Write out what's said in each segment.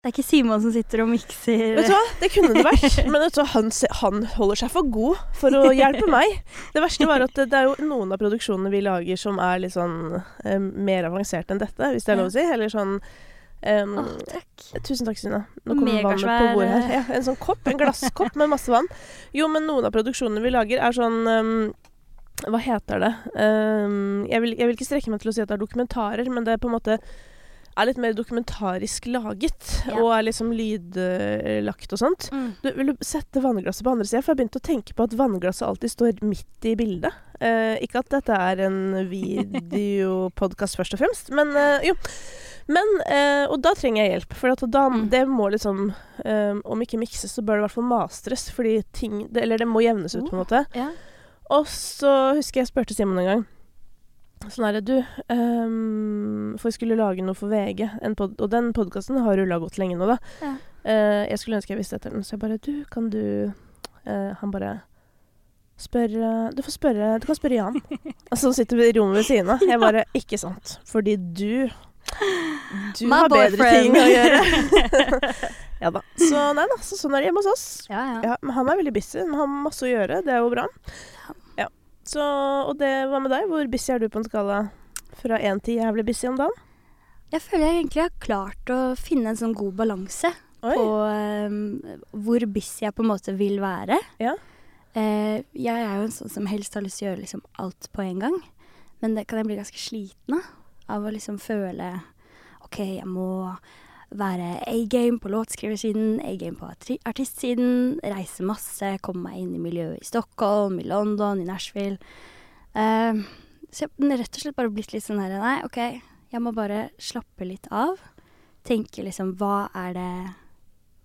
Det er ikke Simon som sitter og mikser Vet du hva, det kunne det vært. Men du, han, han holder seg for god for å hjelpe meg. Det verste var at det, det er jo noen av produksjonene vi lager som er litt sånn eh, mer avanserte enn dette, hvis det er lov å si. Eller sånn Um, oh, takk. Tusen takk, Sina. Nå kommer vannet på bordet her. eh. Ja, en sånn kopp, en glasskopp med masse vann. Jo, men noen av produksjonene vi lager, er sånn um, Hva heter det? Um, jeg, vil, jeg vil ikke strekke meg til å si at det er dokumentarer, men det er på en måte er litt mer dokumentarisk laget. Ja. Og er liksom lydlagt og sånt. Mm. Du, vil sette vannglasset på andre sida? For jeg begynte å tenke på at vannglasset alltid står midt i bildet. Eh, ikke at dette er en videopodkast først og fremst, men eh, jo. Men, eh, og da trenger jeg hjelp. For da, Mm. det må liksom eh, Om ikke mikses, så bør det i hvert fall mastres. Fordi ting det, Eller det må jevnes ut, på en måte. Ja. Og så husker jeg spurte Simon en gang. Sånn herre, du um, For jeg skulle lage noe for VG, en pod og den podkasten har rulla godt lenge nå, da. Ja. Uh, jeg skulle ønske jeg visste etter den, så jeg bare Du, kan du uh, Han bare Spør Du får spørre Du kan spørre Jan. Og så sitter vi i rommet ved siden av. Jeg bare Ikke sant. Fordi du Du My har bedre boyfriend. ting å gjøre. ja da. Så nei da. Så sånn er det hjemme hos oss. Ja, ja. Ja, men han er veldig busy. Han har masse å gjøre. Det er jo bra. Så, og det, hva med deg? Hvor busy er du på en skala fra én til jævlig busy om dagen? Jeg føler jeg egentlig har klart å finne en sånn god balanse Oi. på um, hvor busy jeg på en måte vil være. Ja. Uh, jeg er jo en sånn som helst har lyst til å gjøre liksom alt på en gang. Men det kan jeg bli ganske sliten av. Av å liksom føle OK, jeg må være A-game på låtskriversiden, A-game på artistsiden, reise masse, komme meg inn i miljøet i Stockholm, i London, i Nashville. Uh, så jeg har rett og slett bare blitt litt sånn her Nei, OK, jeg må bare slappe litt av. Tenke liksom hva er det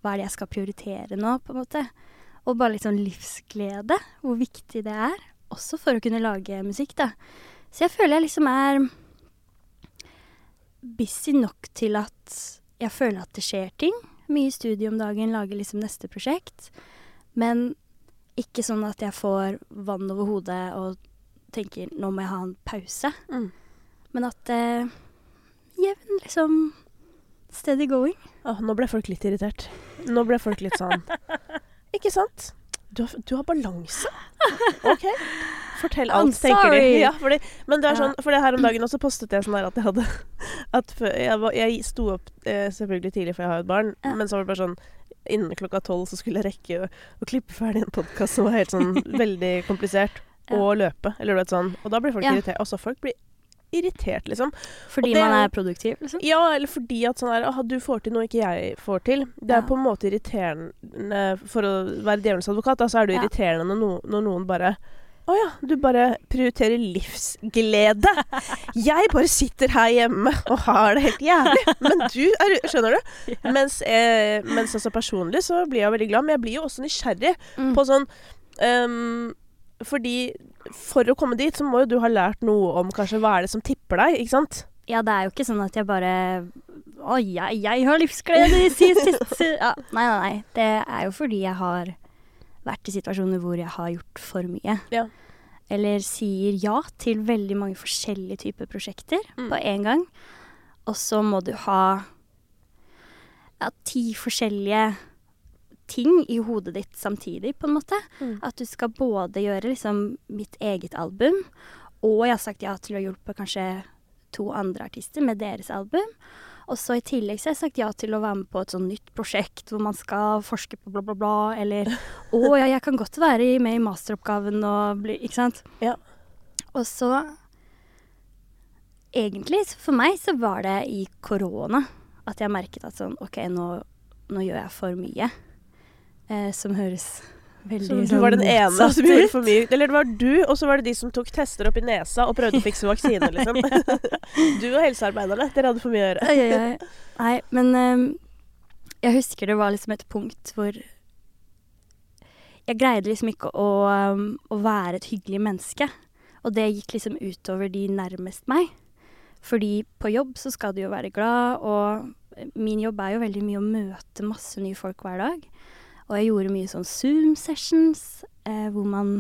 Hva er det jeg skal prioritere nå, på en måte? Og bare litt sånn livsglede. Hvor viktig det er. Også for å kunne lage musikk, da. Så jeg føler jeg liksom er busy nok til at jeg føler at det skjer ting. Mye studie om dagen, lager liksom neste prosjekt. Men ikke sånn at jeg får vann over hodet og tenker nå må jeg ha en pause. Mm. Men at eh, jevn liksom steady going. Åh, nå ble folk litt irritert. Nå ble folk litt sånn Ikke sant? Du har, du har balanse. OK. Fortell I'm alt, tenker de. Ja, fordi, men det er sånn, for det her om dagen også postet jeg sånn her at jeg hadde At jeg, var, jeg sto opp eh, selvfølgelig tidlig, for jeg har jo et barn, Ja. men så var det bare sånn Innen klokka tolv så skulle jeg rekke å, å klippe ferdig en podkast som var helt sånn veldig komplisert, Ja. og løpe. Eller du vet sånn. Og da blir folk Ja. irritert. Også folk blir irritert, liksom. Fordi det man er- produktiv, liksom. Ja, eller fordi at sånn der, «Åh, du får til noe ikke jeg får til. Det er Ja. på en måte irriterende For å være djevelens advokat, da, så er det Ja. irriterende når, no, når noen bare å ja, du bare prioriterer livsglede. Jeg bare sitter her hjemme og har det helt jævlig. Men du er Skjønner du? Mens, eh, mens altså personlig så blir jeg veldig glad, men jeg blir jo også nysgjerrig Mm. på sånn ehm, Fordi for å komme dit, så må jo du ha lært noe om kanskje hva er det som tipper deg, ikke sant? Ja, det er jo ikke sånn at jeg bare Å, jeg, jeg har livsglede. Ja, Nei, nei, nei. Det er jo fordi jeg har vært i situasjoner hvor jeg har gjort for mye. Ja. Eller sier ja til veldig mange forskjellige typer prosjekter Mm. på en gang. Og så må du ha ja, ti forskjellige ting i hodet ditt samtidig, på en måte. Mm. At du skal både gjøre liksom mitt eget album, og jeg har sagt ja til å hjelpe kanskje to andre artister med deres album. Og så i tillegg så har jeg sagt ja til å være med på et sånn nytt prosjekt hvor man skal forske på bla, bla, bla, eller Å ja, jeg kan godt være med i masteroppgaven og bli Ikke sant? Ja. Og så Egentlig, for meg, så var det i korona at jeg merket at sånn OK, nå, nå gjør jeg for mye. Eh, som høres veldig Så du sånn var den ene som gjorde for mye. Eller det var du, og så var det de som tok tester opp i nesa og prøvde å fikse vaksine, liksom. Du og helsearbeiderne, dere hadde for mye å gjøre. Oi, oi, oi. Nei, men um, jeg husker det var liksom et punkt hvor jeg greide liksom ikke å, um, å være et hyggelig menneske. Og det gikk liksom utover de nærmest meg. Fordi på jobb så skal du jo være glad, og min jobb er jo veldig mye å møte masse nye folk hver dag. Og jeg gjorde mye sånn Zoom-sessions eh, hvor man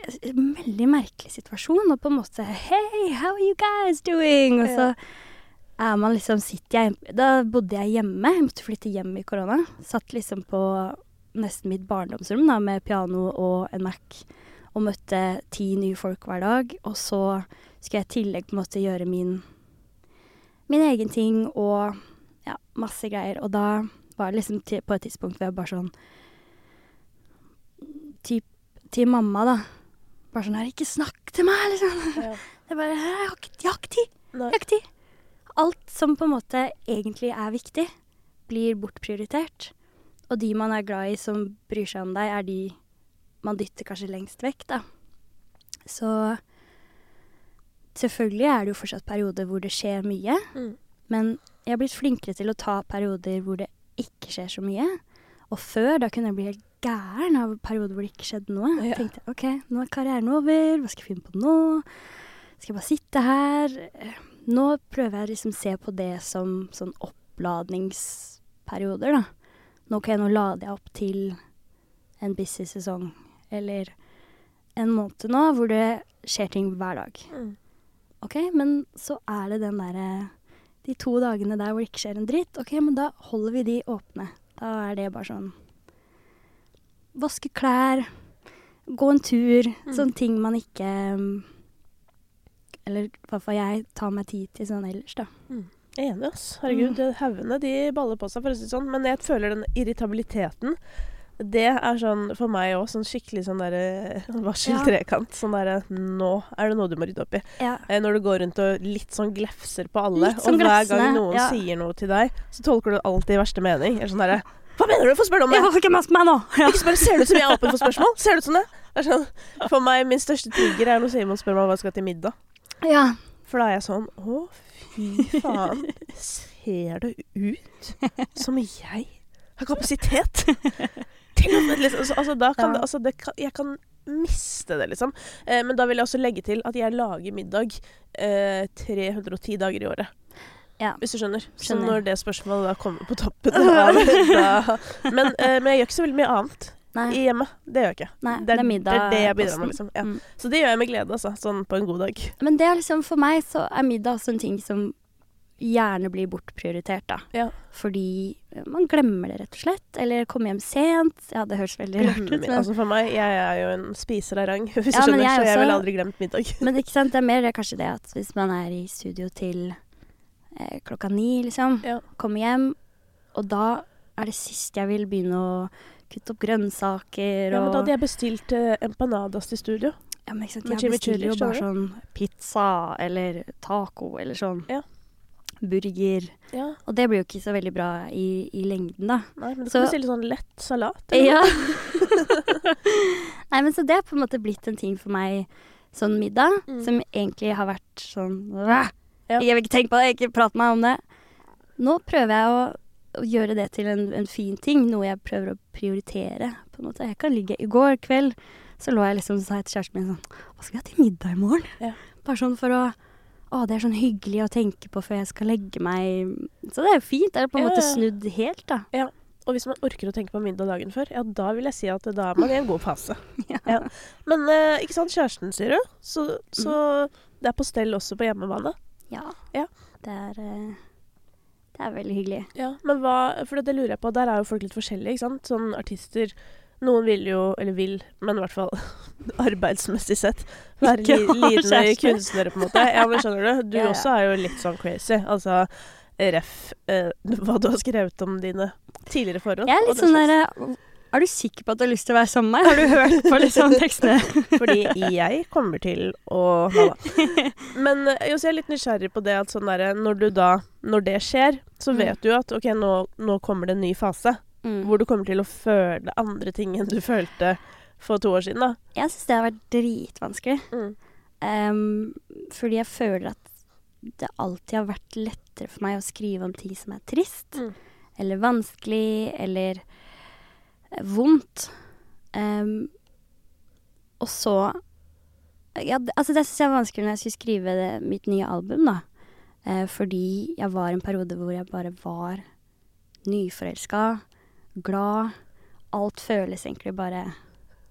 En veldig merkelig situasjon, og på en måte Hey, how are you guys doing? Og så er man liksom Sitter jeg Da bodde jeg hjemme. Jeg måtte flytte hjem i korona. Satt liksom på nesten mitt barndomsrom da, med piano og en Mac og møtte ti nye folk hver dag. Og så skulle jeg i tillegg på en måte gjøre min, min egen ting og ja, masse greier. Og da var det liksom til, på et tidspunkt hvor jeg bare sånn Typ til mamma, da. Bare sånn her Ikke snakk til meg, liksom. Ja. Det er bare Jeg har ikke, jeg har ikke tid. Nei. Jeg har ikke tid. Alt som på en måte egentlig er viktig, blir bortprioritert. Og de man er glad i som bryr seg om deg, er de man dytter kanskje lengst vekk, da. Så selvfølgelig er det jo fortsatt perioder hvor det skjer mye. Mm. Men jeg har blitt flinkere til å ta perioder hvor det ikke skjer så mye. Og før, da kunne jeg bli helt gæren av perioder hvor det ikke skjedde noe. Ja. Jeg tenkte OK, nå er karrieren over. Hva skal jeg finne på nå? Skal jeg bare sitte her? Nå prøver jeg liksom se på det som sånn oppladningsperioder, da. Nå, okay, nå lader jeg opp til en busy sesong. Eller en måned nå hvor det skjer ting hver dag. Mm. OK, men så er det den derre De to dagene der hvor det ikke skjer en dritt. OK, men da holder vi de åpne. Da er det bare sånn Vaske klær, gå en tur. Mm. Sånne ting man ikke Eller i hvert fall jeg tar meg tid til sånn ellers, da. Er enig, ass. Herregud, Mm. haugene de baller på seg, for å si det sånn. Men jeg føler den irritabiliteten det er sånn for meg òg sånn skikkelig sånn derre varseltrekant. Sånn derre Nå er det noe du må rydde opp i. Ja. Eh, Når du går rundt og litt sånn glefser på alle, sånn og hver glefsende, gang noen ja. sier noe til deg, så tolker du alltid i verste mening. Eller sånn derre Hva mener du? Få spørre om det! Hvorfor ikke mest meg nå? Ja. Ikke spør, Ser det ut som jeg er åpen for spørsmål? Ser det ut som det? det sånn, for meg, min største trigger er når Simon spør meg hva jeg skal til middag. ja. For da er jeg sånn Å, fy faen. Ser det ut som jeg har kapasitet liksom, altså, altså, da kan Ja. det, altså, det kan, Jeg kan miste det, liksom. Eh, men da vil jeg også legge til at jeg lager middag eh, 310 dager i året. Ja. Hvis du skjønner. Så når det spørsmålet da kommer på toppen av da, men, eh, men jeg gjør ikke så veldig mye annet Nei. i hjemmet. Det gjør jeg ikke. Nei, det, er, middag. det er det jeg bidrar med, liksom. Ja. Mm. Så det gjør jeg med glede, altså. Sånn på en god dag. Men det er liksom, for meg så er middag også en ting som gjerne blir bortprioritert, da. Ja. Fordi man glemmer det, rett og slett. Eller kommer hjem sent. Ja, det høres veldig rart ut, men, Altså for meg, jeg er jo en spiser av rang, hvis Ja, du skjønner. jeg så jeg også- ville aldri glemt middag. men ikke sant, det er mer det kanskje det at hvis man er i studio til eh, klokka ni, liksom, Ja. kommer hjem, og da er det sist jeg vil begynne å kutte opp grønnsaker Ja, men da hadde jeg bestilt eh, empanadas til studio. Ja, men ikke sant, jeg bestiller jo bare sånn pizza eller taco eller sånn. Ja. Burger. Ja. Og det blir jo ikke så veldig bra i, i lengden, da. Nei, men du Så- kan bestille sånn lett salat. eller Ja. Nei, men så det har på en måte blitt en ting for meg, sånn middag, Mm. som egentlig har vært sånn Ja. Jeg vil ikke tenke på det, ikke prate meg om det. Nå prøver jeg å, å gjøre det til en, en fin ting, noe jeg prøver å prioritere, på en måte. Jeg kan ligge I går kveld så lå jeg liksom og sa til kjæresten min sånn Hva skal vi ha til middag i morgen? Ja. Bare sånn for å Å, det er sånn hyggelig å tenke på før jeg skal legge meg Så det er jo fint. Det er på en Ja, måte snudd helt, da. Ja. Og hvis man orker å tenke på middag dagen før, ja, da vil jeg si at da er man i en god fase. Ja. Ja. Men eh, ikke sant, kjæresten, sier du? Så, så det er på stell også på hjemmebane. Ja. Ja. Det er eh, Det er veldig hyggelig. Ja, men hva For det lurer jeg på, der er jo folk litt forskjellige, ikke sant? Sånn artister Noen vil jo, eller vil, men i hvert fall arbeidsmessig sett, være li lidende kunstnere, på en måte. Ja, men skjønner du? Du Ja, ja. også er jo litt sånn crazy. Altså ref eh, hva du har skrevet om dine tidligere forhold. Jeg er litt sånn derre Er du sikker på at du har lyst til å være sammen med meg? Har du hørt på liksom tekstene? Fordi jeg kommer til å ha det. Men eh, jeg er litt nysgjerrig på det at sånn derre Når du da Når det skjer, så Mm. vet du at OK, nå, nå kommer det en ny fase. Mm. Hvor du kommer til å føle andre ting enn du følte for to år siden, da. Jeg syns det har vært dritvanskelig. Mm. Um, fordi jeg føler at det alltid har vært lettere for meg å skrive om ting som er trist. Mm. Eller vanskelig, eller eh, vondt. Um, og så ja, altså det syns jeg var vanskelig når jeg skulle skrive det, mitt nye album, da. Eh, fordi jeg var i en periode hvor jeg bare var nyforelska, glad. Alt føles egentlig bare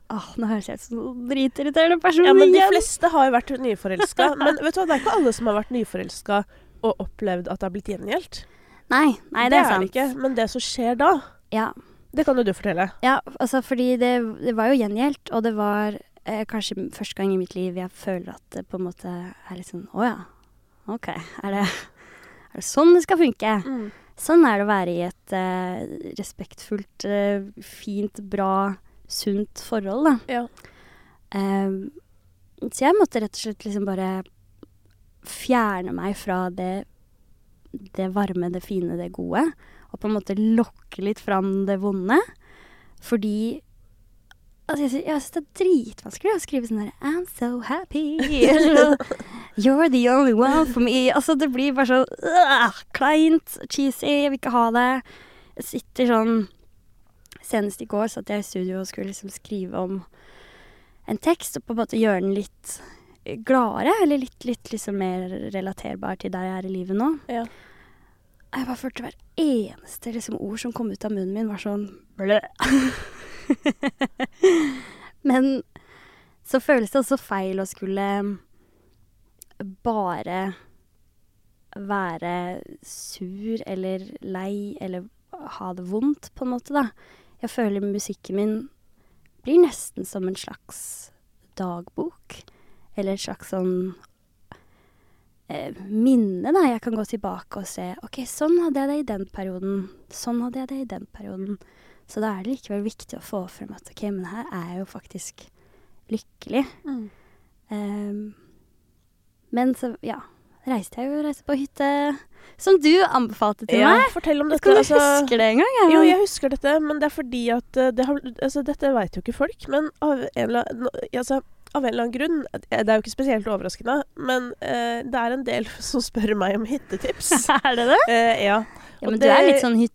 Åh, nå høres jeg ut som en dritirriterende person Ja, men de fleste har jo vært nyforelska. Men vet du hva, det er ikke alle som har vært nyforelska og opplevd at det har blitt gjengjeldt. Nei, nei, det, er sant. det ikke. Men det som skjer da, Ja, det kan jo du fortelle. ja altså fordi det, det var jo gjengjeldt, og det var eh, kanskje første gang i mitt liv jeg føler at det på en måte er litt sånn Å ja, OK. Er det, er det sånn det skal funke? Sånn er det å være i et eh, respektfullt, eh, fint, bra, sunt forhold, da. Ja. Eh, så jeg måtte rett og slett liksom bare fjerne meg fra det, det varme, det fine, det gode. Og på en måte lokke litt fram det vonde. Fordi altså, jeg, syns det er dritvanskelig å skrive sånn her I'm so happy. You're the only one for me. Altså, det blir bare så øh, kleint, cheesy. Jeg vil ikke ha det. Jeg sitter sånn Senest i går satt jeg i studio og skulle liksom skrive om en tekst og på en måte gjøre den litt gladere, eller litt, litt liksom mer relaterbar til der jeg er i livet nå. Ja. Jeg bare følte hver eneste liksom, ord som kom ut av munnen min, var sånn blø. Men så føles det også feil å skulle bare være sur eller lei eller ha det vondt, på en måte, da. Jeg føler musikken min blir nesten som en slags dagbok. Eller et slags sånn eh, minne, da. Jeg kan gå tilbake og se OK, sånn hadde jeg det i den perioden. Sånn hadde jeg det i den perioden. Så da er det likevel viktig å få frem at OK, men her er jeg jo faktisk lykkelig. Ehm, men så, ja. Reiste jeg jo reiste på hytte som du anbefalte til Ja, meg. fortell om dette. skal du altså- huske det engang? jeg. Jo, jeg husker dette, men det er fordi at eh, det har, altså, Dette vet jo ikke folk, men av en eller annen, altså, av en eller annen grunn eh, Det er jo ikke spesielt overraskende, men eh, det er en del som spør meg om hyttetips. er det det? Eh, ja. Ja, Men det, du er litt sånn er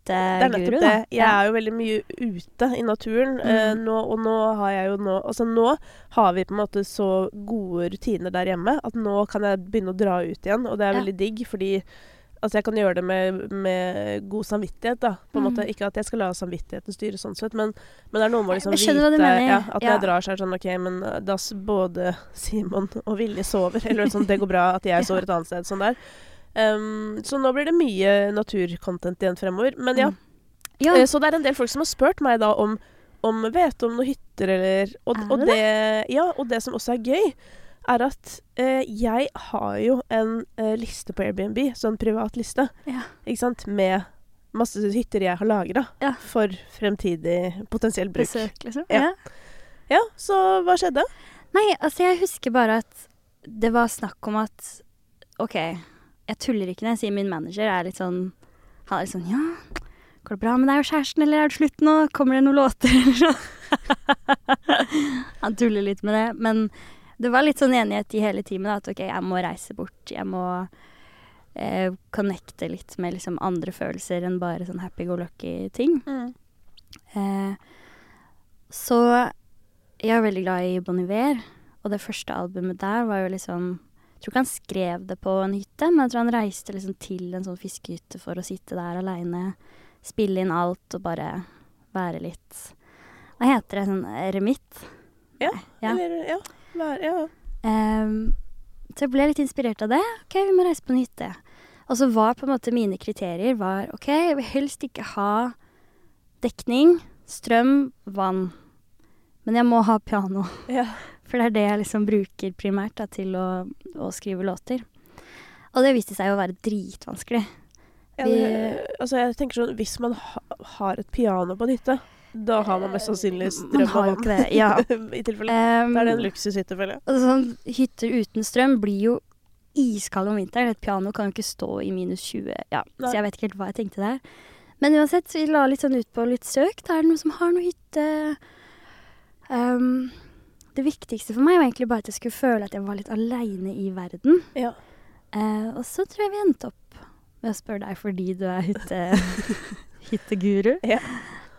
hytteguru, det. da. Jeg er jo veldig mye ute i naturen, eh, Mm. nå, og nå har jeg jo nå Altså nå har vi på en måte så gode rutiner der hjemme at nå kan jeg begynne å dra ut igjen, og det er Ja. veldig digg, fordi Altså jeg kan gjøre det med, med god samvittighet, da. På en Mm. måte Ikke at jeg skal la samvittigheten styre sånn sett, men, men det er noe med å liksom vite ja, at Ja. jeg drar, så det sånn OK, men eh, da både Simon og Vilje sover, eller sånn Det går bra at jeg sover et annet sted, sånn der. Um, så nå blir det mye naturcontent igjen fremover. Men ja, Ja, Eh, Så det er en del folk som har spurt meg da om, om vet om noen hytter eller og, og det det? Ja, og det som også er gøy, er at eh, jeg har jo en eh, liste på Airbnb, sånn privat liste, ja. ikke sant, med masse hytter jeg har lagra Ja. for fremtidig potensiell bruk. Besøk, liksom. Ja. Ja, så hva skjedde? Nei, altså jeg husker bare at det var snakk om at OK, jeg tuller ikke når jeg sier min manager er litt sånn Han er litt sånn Ja, går det bra med deg og kjæresten, eller er det slutt nå? Kommer det noen låter, eller sånn? Han tuller litt med det. Men det var litt sånn enighet i hele teamet da, at OK, jeg må reise bort. Jeg må eh, connecte litt med liksom andre følelser enn bare sånn happy-go-lucky-ting. Eh, så jeg er veldig glad i Bon Iver, og det første albumet der var jo liksom Jeg tror ikke han skrev det på en hytte, men jeg tror han reiste liksom til en sånn fiskehytte for å sitte der aleine, spille inn alt og bare være litt Hva heter det? Sånn eremitt? Ja, Ja. Eller ja. Vær, ja. Um, så jeg ble litt inspirert av det. OK, vi må reise på en hytte. Og så var på en måte mine kriterier var OK, jeg vil helst ikke ha dekning, strøm, vann. Men jeg må ha piano. ja. For det er det jeg liksom bruker primært da, til å, å skrive låter. Og det viste seg å være dritvanskelig. Ja, det, altså jeg tenker sånn, Hvis man ha, har et piano på en hytte, da har man mest sannsynlig strøm Man har jo ikke det, ja. I tilfelle. Um, Da er det en luksushytte, føler jeg. sånn, hytter uten strøm blir jo iskald om vinteren. Et piano kan jo ikke stå i minus 20. Ja, Nei. så jeg vet ikke helt hva jeg tenkte der. Men uansett, vi la litt sånn ut på litt søk. Da er det noen som har noe hytte. Um, det viktigste for meg var egentlig bare at jeg skulle føle at jeg var litt aleine i verden. Ja. Uh, og så tror jeg vi endte opp med å spørre deg fordi du er hytte, hytteguru. Ja.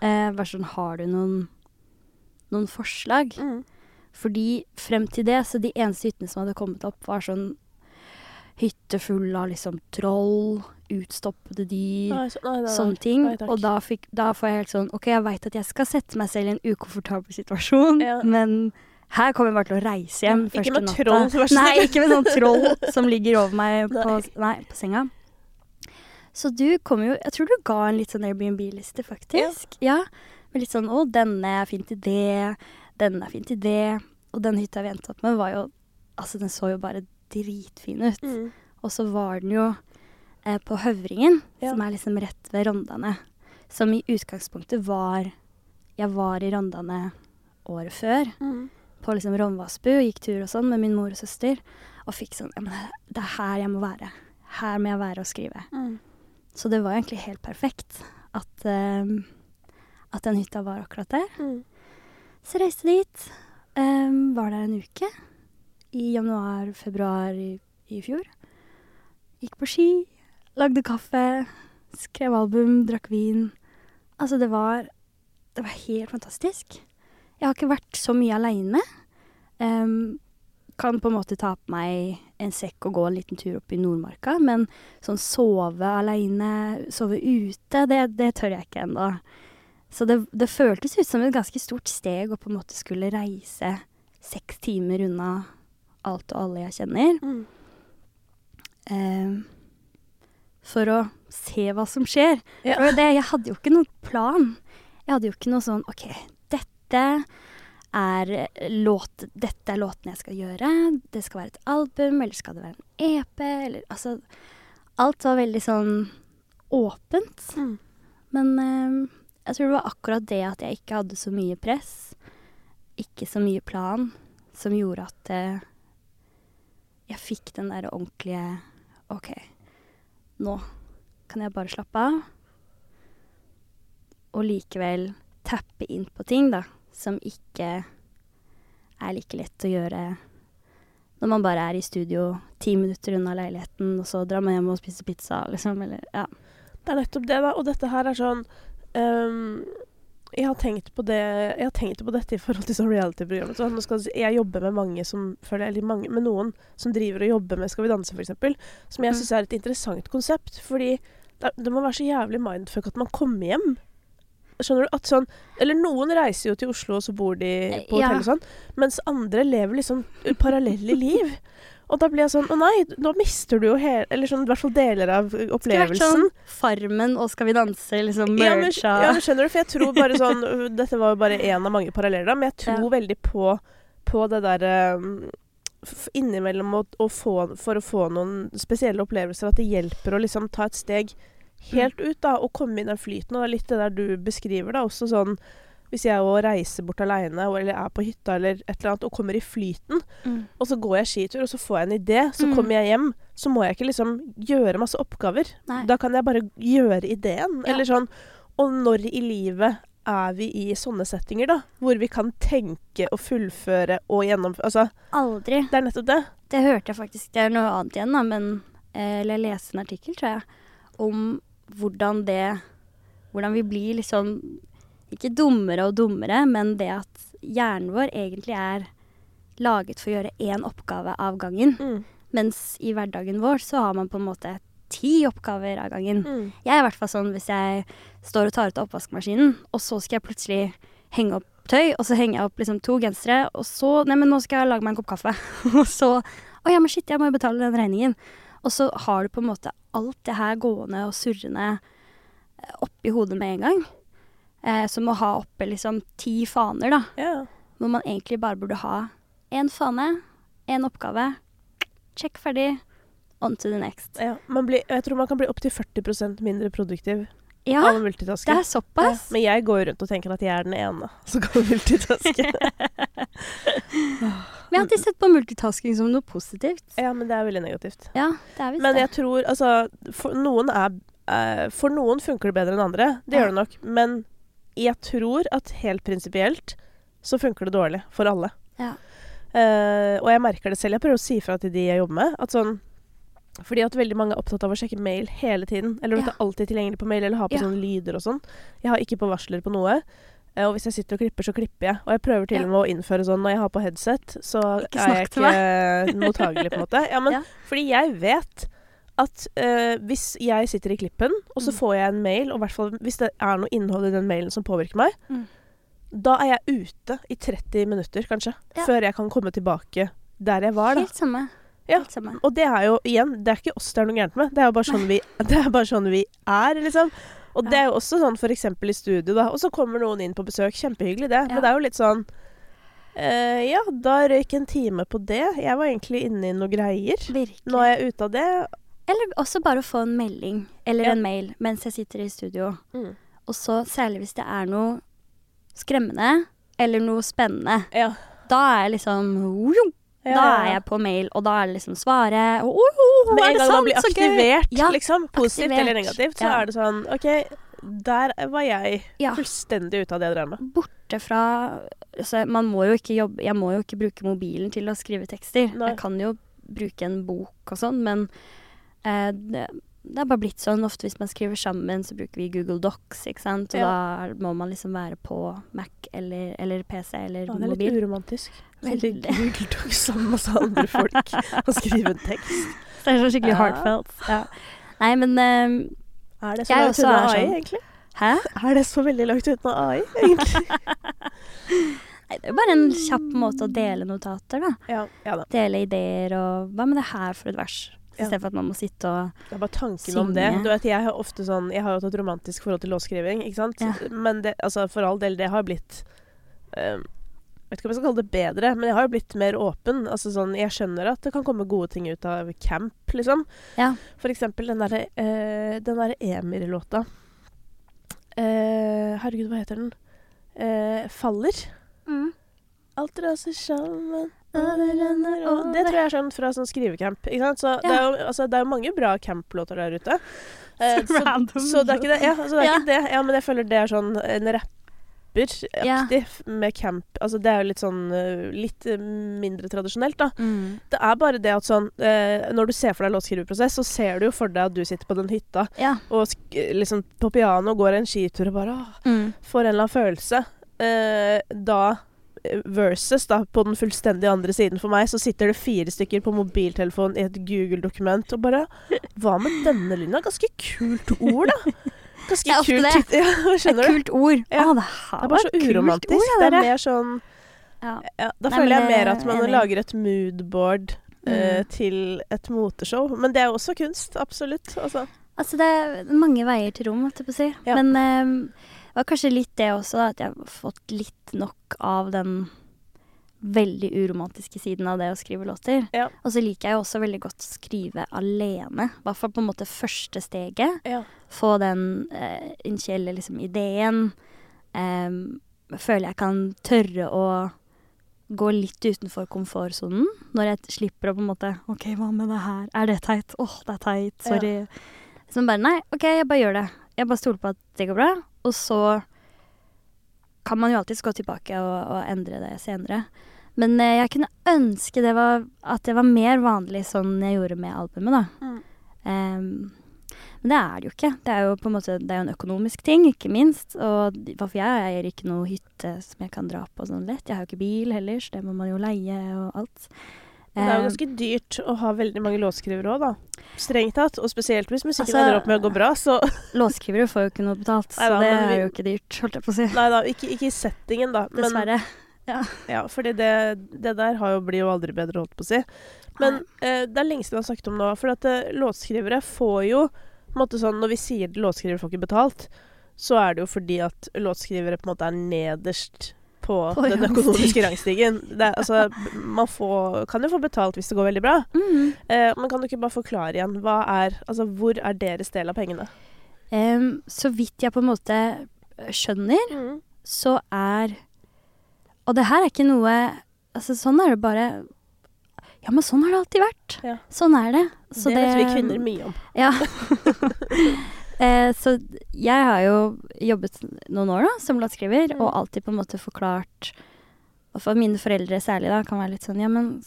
Eh, bare sånn, har du noen, noen forslag? Mm. Fordi frem til det, så de eneste hyttene som hadde kommet opp, var sånn hytte full av liksom troll, utstoppede dyr, Nei, så, nei, nei, sånne ting. Og da, fikk, da får jeg helt sånn OK, jeg veit at jeg skal sette meg selv i en ukomfortabel situasjon, Ja. men her kommer jeg bare til å reise hjem Ja, ikke med natta. troll, vær så Nei, ikke med sånn troll som ligger over meg på, på senga. Så du kom jo Jeg tror du ga en litt sånn Airbnb-liste, faktisk. Ja. Med litt sånn 'Å, denne er fin til det. Denne er fin til det.' Og den hytta vi endte opp med, var jo Altså, den så jo bare dritfin ut. Mm. Og så var den jo eh, på Høvringen, Ja. som er liksom rett ved Rondane. Som i utgangspunktet var Jeg var i Rondane året før Mm. på liksom Ronvassbu og gikk tur og sånn med min mor og søster. Og fikk sånn ja, men Det er her jeg må være. Her må jeg være og skrive. Mm. Så det var egentlig helt perfekt at, um, at den hytta var akkurat der. Mm. Så reiste dit. Um, var der en uke. I januar-februar i, i fjor. Gikk på ski, lagde kaffe, skrev album, drakk vin. Altså, det var Det var helt fantastisk. Jeg har ikke vært så mye aleine. Um, kan på en måte ta på meg en sekk og gå en liten tur opp i Nordmarka, men sånn sove aleine, sove ute, det, det tør jeg ikke ennå. Så det, det føltes ut som et ganske stort steg å på en måte skulle reise seks timer unna alt og alle jeg kjenner, Mm. eh, for å se hva som skjer. Ja. For det, jeg hadde jo ikke noen plan. Jeg hadde jo ikke noe sånn OK, dette er låt, dette er låten jeg skal gjøre. Det skal være et album, eller skal det være en EP, eller altså Alt var veldig sånn åpent. Mm. Men eh, jeg tror det var akkurat det at jeg ikke hadde så mye press, ikke så mye plan, som gjorde at eh, jeg fikk den der ordentlige OK, nå kan jeg bare slappe av. Og likevel tappe inn på ting, da, som ikke er like lett å gjøre når man bare er i studio ti minutter unna leiligheten, og så drar man hjem og spiser pizza, liksom, eller ja. Det er nettopp det, da. Og dette her er sånn um, jeg, har tenkt på det, jeg har tenkt på dette i forhold til sånn reality-programmet. Så nå skal jeg jobber med mange som føler eller mange, med noen som driver og jobber med Skal vi danse, f.eks. Som jeg Mm. syns er et interessant konsept. Fordi det, det må være så jævlig mindfuck at man kommer hjem. Skjønner du? At sånn Eller noen reiser jo til Oslo, og så bor de på Ja. hotell og sånn. Mens andre lever liksom parallelle liv. Og da blir jeg sånn Å nei, nå mister du jo hele Eller sånn i hvert fall deler av Skulle vært sånn Farmen og Skal vi danse, liksom Ja, men, mercha. ja, men skjønner du, for jeg tror bare sånn øh, Dette var jo bare én av mange paralleller, da, men jeg tror Ja. veldig på, på det derre um, Innimellom å, å få, for å få noen spesielle opplevelser, at det hjelper å liksom ta et steg helt ut, da, og komme i den flyten. Og det er litt det der du beskriver, da, også sånn hvis jeg òg reiser bort aleine, eller er på hytta eller et eller annet, og kommer i flyten, Mm. og så går jeg skitur, og så får jeg en idé, så Mm. kommer jeg hjem, så må jeg ikke liksom gjøre masse oppgaver. Nei. Da kan jeg bare gjøre ideen. Ja. Eller sånn Og når i livet er vi i sånne settinger, da? Hvor vi kan tenke og fullføre og gjennomføre Altså, Aldri. det er nettopp det. Det hørte jeg faktisk. Det er noe annet igjen, da, men eh, Eller jeg leste en artikkel, tror jeg, om hvordan det Hvordan vi blir liksom Ikke dummere og dummere, men det at hjernen vår egentlig er laget for å gjøre én oppgave av gangen. Mm. Mens i hverdagen vår så har man på en måte ti oppgaver av gangen. Mm. Jeg er i hvert fall sånn hvis jeg står og tar ut av oppvaskmaskinen, og så skal jeg plutselig henge opp tøy, og så henger jeg opp liksom to gensere, og så Nei, men nå skal jeg lage meg en kopp kaffe. og så Å ja, men shit, jeg må jo betale den regningen. Og så har du på en måte alt det her gående og surrende eh, oppi hodet med en gang. Eh, som å ha oppe liksom ti faner, da. Yeah. Hvor man egentlig bare burde ha én fane, én oppgave. Check ferdig. On to the next. ja. Man blir, jeg tror man kan bli opptil 40% mindre produktiv Ja, av å det er er Ja. såpass. Men jeg går rundt og tenker at jeg er den ene som kan multitaske. Jeg har alltid sett på multitasking som noe positivt. ja, men det er veldig negativt. Ja, det er visst Men det. jeg tror altså For noen, er, eh, for noen funker det bedre enn andre. Det gjør det nok. Men jeg tror at helt prinsipielt så funker det dårlig for alle. Ja. Eh, og jeg merker det selv. Jeg prøver å si fra til de jeg jobber med. At sånn fordi at veldig mange er opptatt av å sjekke mail hele tiden. Eller at Ja. det er alltid tilgjengelig på mail, eller ha på Ja. sånne lyder og sånn. Jeg har ikke på varsler på noe. Eh, og hvis jeg sitter og klipper, så klipper jeg. Og jeg prøver til Ja. og med å innføre sånn når jeg har på headset, så er jeg ikke mottagelig, på en måte. Ja, men Ja. fordi jeg vet at uh, hvis jeg sitter i klippen, og så Mm. får jeg en mail, og hvert fall hvis det er noe innhold i den mailen som påvirker meg, Mm. da er jeg ute i 30 minutter, kanskje. Ja. Før jeg kan komme tilbake der jeg var, da. Helt samme. Ja. Og det er jo igjen, det er ikke oss det er noe gærent med. Det er jo bare sånn, vi, det er, bare sånn vi er, liksom. Og det er jo også sånn f.eks. i studio, da. Og så kommer noen inn på besøk. Kjempehyggelig, det. Men det er jo litt sånn Uh, Ja, da røyk en time på det. Jeg var egentlig inne i noe greier. Virkelig. Nå er jeg ute av det. Eller også bare å få en melding eller Ja. en mail mens jeg sitter i studio. Mm. Og så særlig hvis det er noe skremmende eller noe spennende. Ja. Da er jeg liksom Ja, Da er jeg på mail, og da er det liksom svare. Og, oh, oh, Med er en gang sant? man blir aktivert, Ja, liksom, positivt aktivert. eller negativt, så er det sånn OK, der var jeg fullstendig ute av det jeg drev med. Borte fra altså, Man må jo ikke jobbe Jeg må jo ikke bruke mobilen til å skrive tekster. Nei. Jeg kan jo bruke en bok og sånn, men eh, det, det er bare blitt sånn. Ofte hvis man skriver sammen, så bruker vi Google Docs, ikke sant. Og Ja. da må man liksom være på Mac eller, eller PC eller Ja, det er litt mobil. uromantisk. Veldig. Google Docs sammen med masse andre folk og skrive en tekst. Så det er sånn skikkelig Ja. heartfelt. Ja. Nei, men um, Er det så langt unna AI, sånn. egentlig? Hæ? Er det så veldig langt unna AI, egentlig? Nei, det er jo bare en kjapp måte å dele notater, da. ja, ja da. Dele ideer og Hva med det her for et vers? Ja. Istedenfor at man må sitte og Det er bare tanken om det. Synge. Du vet, jeg har ofte sånn Jeg har jo hatt et romantisk forhold til låtskriving, ikke sant? Ja. Men det, altså, for all del, det har blitt um, vet ikke om jeg skal kalle det bedre, men jeg har jo blitt mer åpen. Altså sånn, Jeg skjønner at det kan komme gode ting ut av camp, liksom. Ja. For eksempel den derre uh, der Emir-låta. Uh, herregud, hva heter den? Uh, 'Faller'. Mm. Alt raser sammen og det tror jeg er sånn fra sånn skrivecamp. Ikke sant? Så det, er jo, altså, det er jo mange bra camplåter der ute. Eh, Så så det er ikke det. Ja, altså, det er Ja. ikke det. Ja, men jeg føler det er sånn en rapperaktig med camp. Altså det er jo litt sånn eh, Litt eh, mindre tradisjonelt, da. Mm. Det er bare det at sånn eh, Når du ser for deg låtskriverprosess, så ser du jo for deg at du sitter på den hytta Ja. og sk liksom på piano går en skitur og bare åh, Mm. får en eller annen følelse. Eh, da eh, versus da på den fullstendig andre siden for meg, så sitter det fire stykker på mobiltelefonen i et Google-dokument og bare Hva med denne lyden? Ganske kult ord, da. Ganske kult det. Ja, skjønner du? kult ord. Ja. Ah, det Det er bare så et uromantisk. ord, ja, det er mer sånn Ja. ja, Da Nei, føler jeg mer at man lager et moodboard mm. uh, til et moteshow. Men det er jo også kunst. Absolutt. Altså. Altså, det er mange veier til rom, holdt jeg på å si. Men eh, det var kanskje litt det også, da, at jeg har fått litt nok av den veldig uromantiske siden av det å skrive låter. Ja. Og så liker jeg jo også veldig godt å skrive alene. I hvert fall på en måte første steget. Ja. Få den eh, initielle liksom, ideen. Eh, føler jeg kan tørre å gå litt utenfor komfortsonen. Når jeg slipper å på en måte OK, hva med det her? Er det teit? Åh, det er teit. Sorry. Så bare nei, OK, jeg bare gjør det. Jeg bare stoler på at det går bra. Og så kan man jo alltids gå tilbake og, og endre det senere. Men eh, jeg kunne ønske det var, at det var mer vanlig sånn jeg gjorde med albumet, da. Mm. Um, men det er det jo ikke. Det er jo på en måte Det er jo en økonomisk ting, ikke minst. Og hvorfor jeg eier ikke noe hytte som jeg kan dra på sånn lett. Jeg har jo ikke bil heller, så det må man jo leie og alt. Det er jo ganske dyrt å ha veldig mange låtskrivere òg, da. Strengt tatt. Og spesielt hvis musikken Altså- ender opp med å gå bra, så Låtskrivere får jo ikke noe betalt, Neida, så det men vi- er jo ikke dyrt, holdt jeg på å si. Nei da, ikke, ikke i settingen, da. Men, Dessverre. ja, fordi det, det der har jo, blir jo aldri bedre, holdt på å si. Men eh, det er lenge siden jeg har snakket om nå. For at eh, låtskrivere får jo på en måte sånn, Når vi sier at låtskrivere får ikke betalt, så er det jo fordi at låtskrivere på en måte er nederst på, På den økonomiske rangstigen. Det altså, man får, kan jo få betalt hvis det går veldig bra. Mhm. Eh, men kan du ikke bare forklare igjen? Hva er, altså, hvor er deres del av pengene? Um, så vidt jeg på en måte skjønner, så er Og det her er ikke noe Altså, sånn er det bare Ja, men sånn har det alltid vært. Ja. Sånn er det. Så det vet vi kvinner mye om. Ja. eh, så jeg har jo jobbet noen år da, som låtskriver, Mm. og alltid på en måte forklart Og for mine foreldre særlig da, kan være litt sånn Ja, men,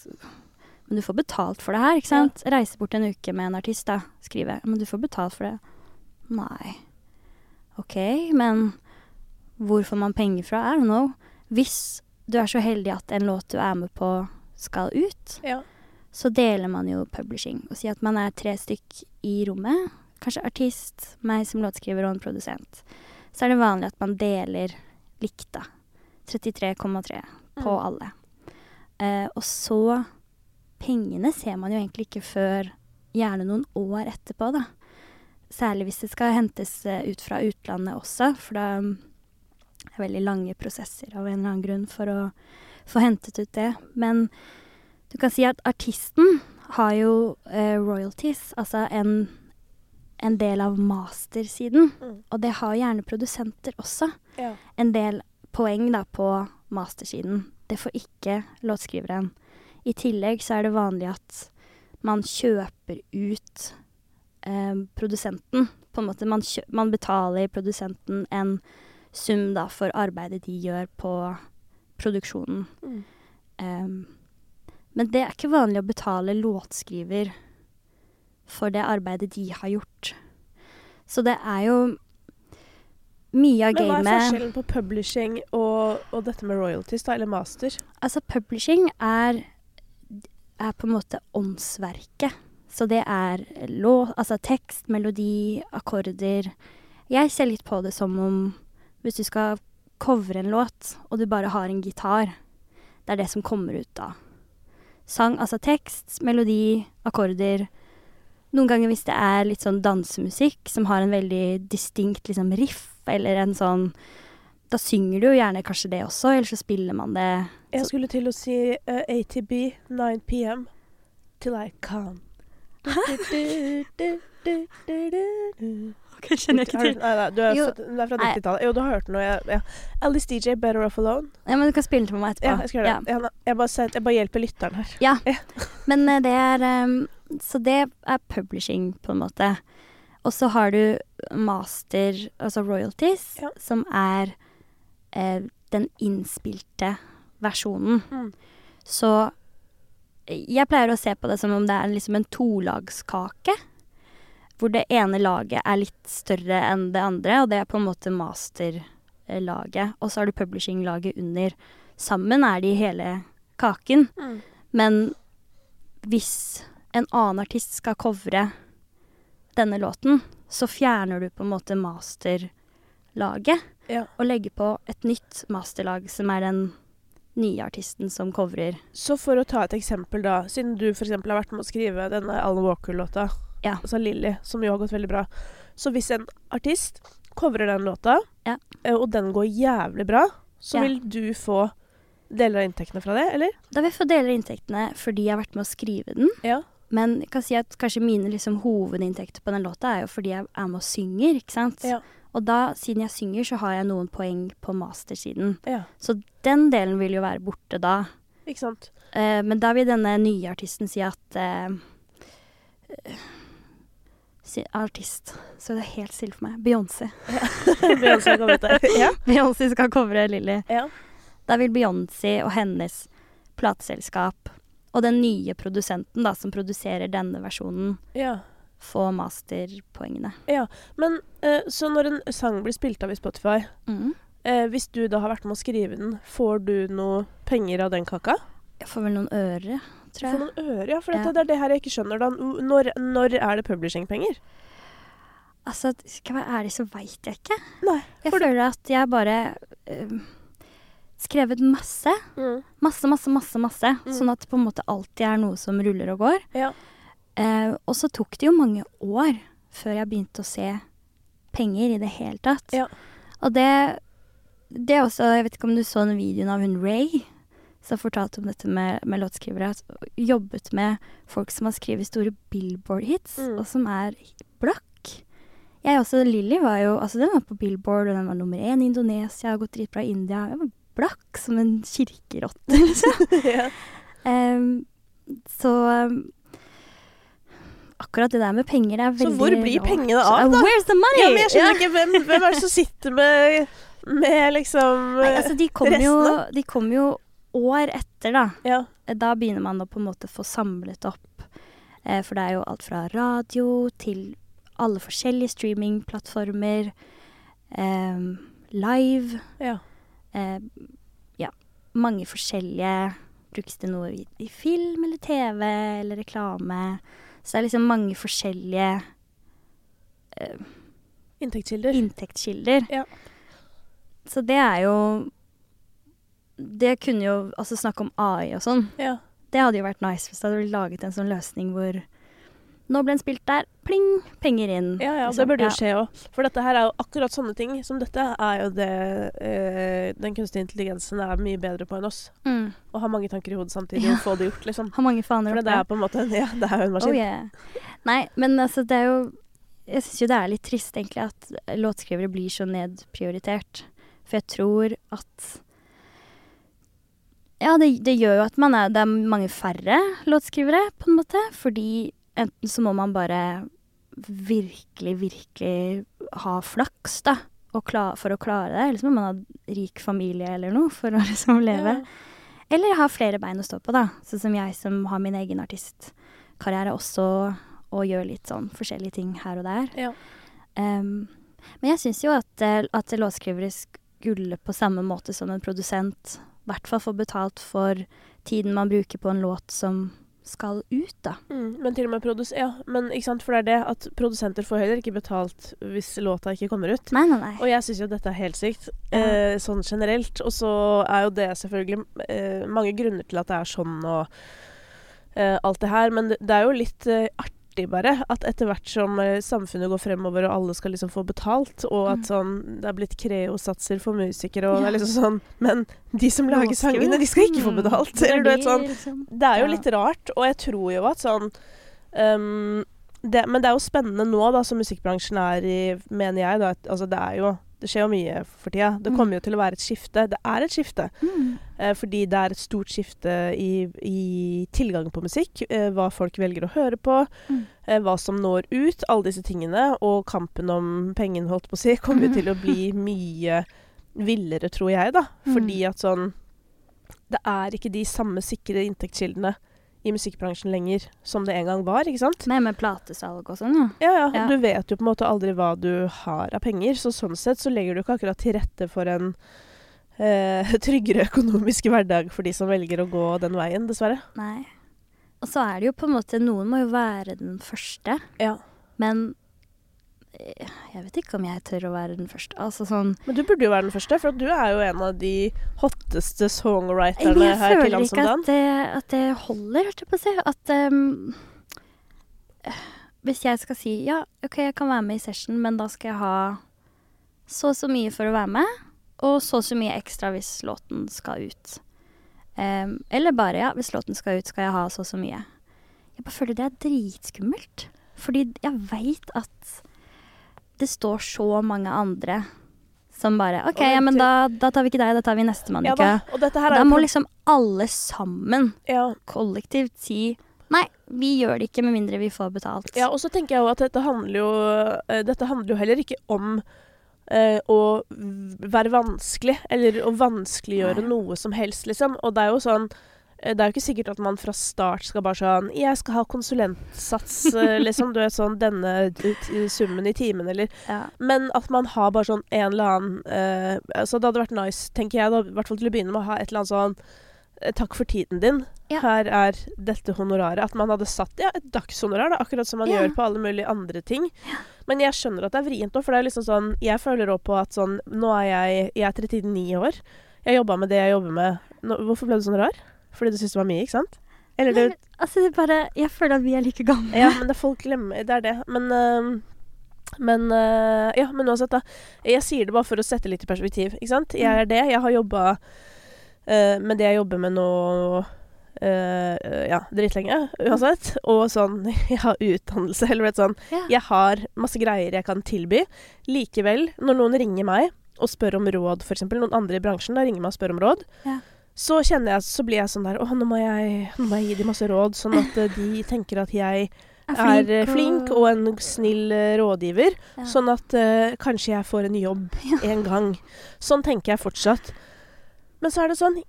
men du får betalt for det her, ikke sant? Reise bort en uke med en artist, da. Skrive. Men du får betalt for det. Nei. OK, men hvor får man penger fra? I don't know. Hvis du er så heldig at en låt du er med på, skal ut, Ja. så deler man jo publishing. Og sier at man er tre stykk i rommet. Kanskje artist, meg som låtskriver og en produsent. Så er det vanlig at man deler likt, da. 33,3 på Mm. alle. Eh, og så Pengene ser man jo egentlig ikke før gjerne noen år etterpå, da. Særlig hvis det skal hentes eh, ut fra utlandet også, for da mm, er det veldig lange prosesser av en eller annen grunn for å få hentet ut det. Men du kan si at artisten har jo eh, royalties, altså en, en del av mastersiden. Mm. Og det har gjerne produsenter også. Ja. En del poeng da på mastersiden. Det får ikke låtskriveren. I tillegg så er det vanlig at man kjøper ut eh, produsenten. På en måte man, man betaler produsenten en sum da for arbeidet de gjør på produksjonen. Mm. Em, men det er ikke vanlig å betale låtskriver for det arbeidet de har gjort. Så det er jo mye av Men hva er forskjellen på publishing og, og dette med royalties, da, eller master? Altså, publishing er, er på en måte åndsverket. Så det er lå, altså tekst, melodi, akkorder. Jeg ser litt på det som om hvis du skal covre en låt, og du bare har en gitar, det er det som kommer ut da. Sang, altså tekst, melodi, akkorder. Noen ganger hvis det er litt sånn dansemusikk som har en veldig distinkt liksom riff, eller en sånn Da synger du jo gjerne kanskje det også, eller så spiller man det Jeg skulle til å si uh, ATB 9 PM til I du, du. Ok, kjenner jeg ikke til. Nei, nei, du er, Jo. fra Nei. 90-tallet. Jo, du har hørt den. og Ja. Alice DJ, Better Off Alone. Ja, men du kan spille den for meg etterpå. Ja, jeg skal gjøre det. Ja, jeg, bare, jeg bare hjelper lytteren her. Ja, Men eh, det er ehm, Så det er publishing, på en måte. Og så har du master, altså royalties, Ja. som er eh, den innspilte versjonen. Mm. Så jeg pleier å se på det som om det er liksom en tolagskake. Hvor det ene laget er litt større enn det andre, og det er på en måte masterlaget. Og så har du publishing-laget under. Sammen er de hele kaken. Mm. Men hvis en annen artist skal covre denne låten, så fjerner du på en måte masterlaget Ja. og legger på et nytt masterlag, som er den nye artisten som covrer. Så for å ta et eksempel, da. Siden du f.eks. har vært med å skrive denne Alan Walker-låta, Ja. altså Lilly, som jo har gått veldig bra. Så hvis en artist covrer den låta, Ja. eh, og den går jævlig bra, så vil du få deler av inntektene fra det, eller? Da vil jeg få deler av inntektene fordi jeg har vært med å skrive den. Ja. Men jeg kan si at kanskje mine liksom, hovedinntekter på den låta er jo fordi jeg er med og synger, ikke sant. Ja. Og da, siden jeg synger, så har jeg noen poeng på mastersiden. Ja. Så den delen vil jo være borte da. Ikke sant? Eh, men da vil denne nye artisten si at eh, eh, si, Artist. Så det er helt stille for meg. Beyoncé. Beyoncé kommet der. Ja. Beyoncé skal covre Lilly. ja. Da vil Beyoncé og hennes plateselskap og den nye produsenten da, som produserer denne versjonen, ja. få masterpoengene. Men eh, så når en sang blir spilt av i Spotify, Mm. eh, hvis du da har vært med å skrive den, får du noe penger av den kaka? Jeg får vel noen øre, Du jeg. får noen øre, ja. For Ja. dette, det er det her jeg ikke skjønner. Da. Når, når er det publishingpenger? Altså, jeg være ærlig, så veit jeg ikke. Nei. Jeg For føler at jeg bare eh, skrevet masse. Mm. Masse, masse, masse. masse Mm. Sånn at det på en måte alltid er noe som ruller og går. Ja. Eh, og så tok det jo mange år før jeg begynte å se penger i det hele tatt. Ja. Og det, det er også Jeg vet ikke om du så den videoen av hun Ray som fortalte om dette med, med låtskrivere. At jobbet med folk som har skrevet store Billboard-hits, Mm. og som er blakk. Jeg også, Lilly var jo Altså, den var på Billboard, og den var nummer én i Indonesia, har gått dritbra i India. Jeg var blakk som en kirkerotte, liksom. ja. um, så um, akkurat det der med penger er Så hvor blir pengene av, Uh, da? Where's the money? ja, men jeg skjønner ikke hvem, hvem er det som sitter med, med liksom Nei, altså, de kommer jo, restene? de kom jo år etter, da. Ja. Da begynner man å på en måte få samlet opp. Eh, for det er jo alt fra radio til alle forskjellige streamingplattformer. ehm, live. ja. Eh, ja, mange forskjellige Brukes det noe i, i film eller TV eller reklame? Så det er liksom mange forskjellige eh, Inntektskilder. inntektskilder. Ja. Så det er jo det kunne jo altså snakke om AI og sånn. Ja. Det hadde jo vært nice hvis det hadde blitt laget en sånn løsning hvor Nå ble den spilt der, pling, penger inn. Ja, ja, liksom. det burde jo skje òg. For dette her er jo akkurat sånne ting som dette er jo det eh, den kunstige intelligensen er mye bedre på enn oss. Mm. Å ha mange tanker i hodet samtidig Ja. og få det gjort, liksom. Ha mange faner For oppe. det er på en måte Ja, det er jo en maskin. Oh, yeah. Nei, men altså, det er jo Jeg syns jo det er litt trist, egentlig, at låtskrivere blir så nedprioritert. For jeg tror at Ja, det, det gjør jo at man er Det er mange færre låtskrivere, på en måte. Fordi enten så må man bare virkelig, virkelig ha flaks, da. For å klare det. Eller så må man ha rik familie eller noe for å liksom leve. Ja. Eller ha flere bein å stå på, da. Sånn som jeg som har min egen artistkarriere også, og gjør litt sånn forskjellige ting her og der. Ja. Um, men jeg syns jo at, eh, at låtskrivere skulle på samme måte som en produsent i hvert fall få betalt for tiden man bruker på en låt som skal ut, da. Mm, men til og med produs... Ja, men ikke sant, for det er det at produsenter får heller ikke betalt hvis låta ikke kommer ut. Nei, nei, nei. Og jeg syns jo dette er helt sykt, Ja. eh, sånn generelt. Og så er jo det selvfølgelig eh, mange grunner til at det er sånn og eh, alt det her, men det, det er jo litt eh, artig bare at etter hvert som eh, samfunnet går fremover og alle skal liksom få betalt, og at Mm. sånn det er blitt Creo-satser for musikere, og det er liksom sånn Men de som lager sangene, de skal ikke få betalt. Er Eller du vet sånn liksom? det er jo litt rart, og jeg tror jo at sånn um, det, Men det er jo spennende nå, da, som musikkbransjen er i, mener jeg. Da, at, altså, det er jo Det skjer jo mye for tida. Det Mm. kommer jo til å være et skifte. Det er et skifte. Mm. Eh, fordi det er et stort skifte i, i tilgangen på musikk. Eh, hva folk velger å høre på. Mm. Eh, hva som når ut. Alle disse tingene. Og kampen om pengene, holdt på å si, kommer jo til å bli mye villere, tror jeg, da. Mm. Fordi at sånn Det er ikke de samme sikre inntektskildene i musikkbransjen lenger som det en gang var, ikke sant? Nei, med platesalg og sånn, ja. Ja, ja. Ja. Du vet jo på en måte aldri hva du har av penger, så sånn sett så legger du ikke akkurat til rette for en eh, tryggere økonomisk hverdag for de som velger å gå den veien, dessverre. Nei. Og så er det jo på en måte Noen må jo være den første, Ja. men jeg vet ikke om jeg tør å være den første. Altså sånn Men du burde jo være den første, for du er jo en av de hotteste songwriterne jeg her til føler lands om ikke at det, at det holder, holdt jeg på å si. At eh, Hvis jeg skal si ja, OK, jeg kan være med i session, men da skal jeg ha så og så mye for å være med, og så og så mye ekstra hvis låten skal ut. Um, eller bare ja, hvis låten skal ut, skal jeg ha så og så mye. Jeg bare føler det er dritskummelt. Fordi jeg veit at det står så mange andre som bare OK, ja, men da, da tar vi ikke deg, da tar vi nestemann ikke? Ja da, Da må liksom alle sammen ja, kollektivt si Nei, vi gjør det ikke med mindre vi får betalt. Ja, og så tenker jeg jo at dette handler jo eh, Dette handler jo heller ikke om eh, å være vanskelig, eller å vanskeliggjøre noe som helst, liksom. Og det er jo sånn det er jo ikke sikkert at man fra start skal bare sånn 'Jeg skal ha konsulentsats', eh, liksom. Du vet sånn denne summen i timen, eller Ja. Men at man har bare sånn en eller annen uh, Så Det hadde vært nice, tenker jeg, i hvert fall til å begynne med, å ha et eller annet sånn eh, Takk for tiden din. Ja. Her er dette honoraret. At man hadde satt ja, et dagshonorar, da, akkurat som man Ja. gjør på alle mulige andre ting. Men jeg skjønner at det er vrient òg, for det er liksom sånn Jeg føler òg på at sånn Nå er jeg Jeg er 39 år. Jeg jobba med det jeg jobber med nå, Hvorfor ble du sånn rar? Fordi du syntes det var mye, ikke sant? Eller Nei, du... altså, det er bare Jeg føler at vi er like gamle. ja, men det folk glemmer Det er det. Men uh, men øh, Ja, men uansett, da. Jeg sier det bare for å sette litt i perspektiv. Ikke sant? Jeg er det. Jeg har jobba øh, med det jeg jobber med nå øh, ja, dritlenge, uansett. Og sånn Jeg har utdannelse, eller vet sånn Ja. Jeg har masse greier jeg kan tilby. Likevel, når noen ringer meg og spør om råd, f.eks., noen andre i bransjen da ringer meg og spør om råd, Ja. Så kjenner jeg, så blir jeg sånn der Å, nå må jeg, nå må jeg gi dem masse råd, sånn at eh, de tenker at jeg er flink og en snill eh, rådgiver. Ja. Sånn at uh, kanskje jeg får en jobb en gang. Sånn tenker jeg fortsatt. Men så er det sånn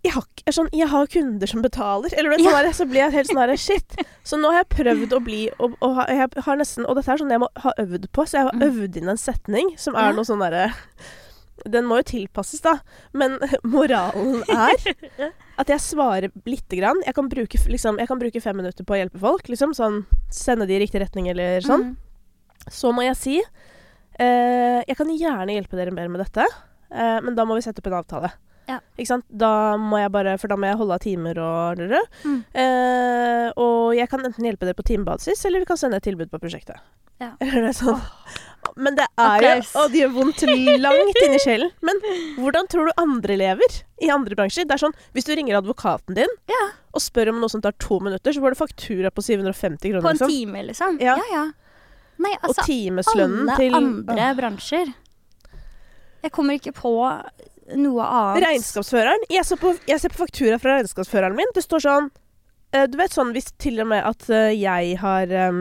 jeg har, sånn, jeg har kunder som betaler. Eller Ja. sånn der, så blir jeg helt sånn Shit. Så nå har jeg prøvd å bli Og, og jeg har nesten Og dette er sånn jeg må ha øvd på. Så jeg har Mm. øvd inn en setning som er noe sånn derre Den må jo tilpasses, da. Men moralen er at jeg svarer lite grann. Jeg kan, bruke, liksom, jeg kan bruke fem minutter på å hjelpe folk. Liksom, sånn, sende de i riktig retning eller sånn. Mm. Så må jeg si eh, Jeg kan gjerne hjelpe dere mer med dette, eh, men da må vi sette opp en avtale. Ja. Ikke sant? Da må jeg bare, for da må jeg holde av timer og. Mm. Eh, og jeg kan enten hjelpe dere på timebasis, eller vi kan sende et tilbud på prosjektet. Ja. Eller det sånn. Men det er jo Og det gjør vondt langt inni sjelen. Men hvordan tror du andre lever i andre bransjer? Det er sånn, Hvis du ringer advokaten din Ja. og spør om noe som tar to minutter, så får du faktura på 750 kroner. På en liksom. time, liksom. Ja. ja. Nei, Og altså timeslønnen alle til andre bransjer. Jeg kommer ikke på noe annet. Regnskapsføreren. Jeg ser, på, jeg ser på faktura fra regnskapsføreren min. Det står sånn eh, Du vet sånn hvis til og med at eh, jeg har um,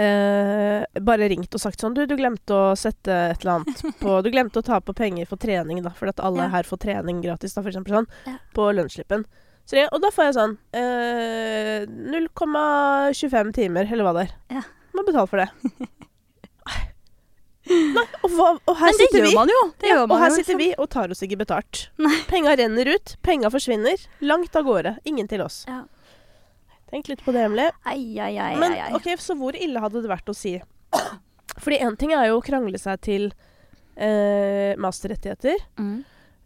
uh, bare ringt og sagt sånn Du, du glemte å sette et eller annet på Du glemte å ta på penger for trening, da, fordi at alle Ja. her får trening gratis, da, for eksempel sånn, Ja. på lønnsslippen. Så jeg, og da får jeg sånn eh, 0,25 timer, eller hva det er. Ja. Må betale for det. Nei, og, hva, og her Men det sitter gjør vi. man jo. Det Ja, gjør og her jo, sitter liksom. vi og tar oss ikke betalt. Nei. Penga renner ut, penga forsvinner. Langt av gårde. Ingen til oss. Ja. Tenk litt på det, Emilie. Ai, ai, ai, Men ai, ai. ok, så hvor ille hadde det vært å si Fordi én ting er jo å krangle seg til eh, masterrettigheter. Mm.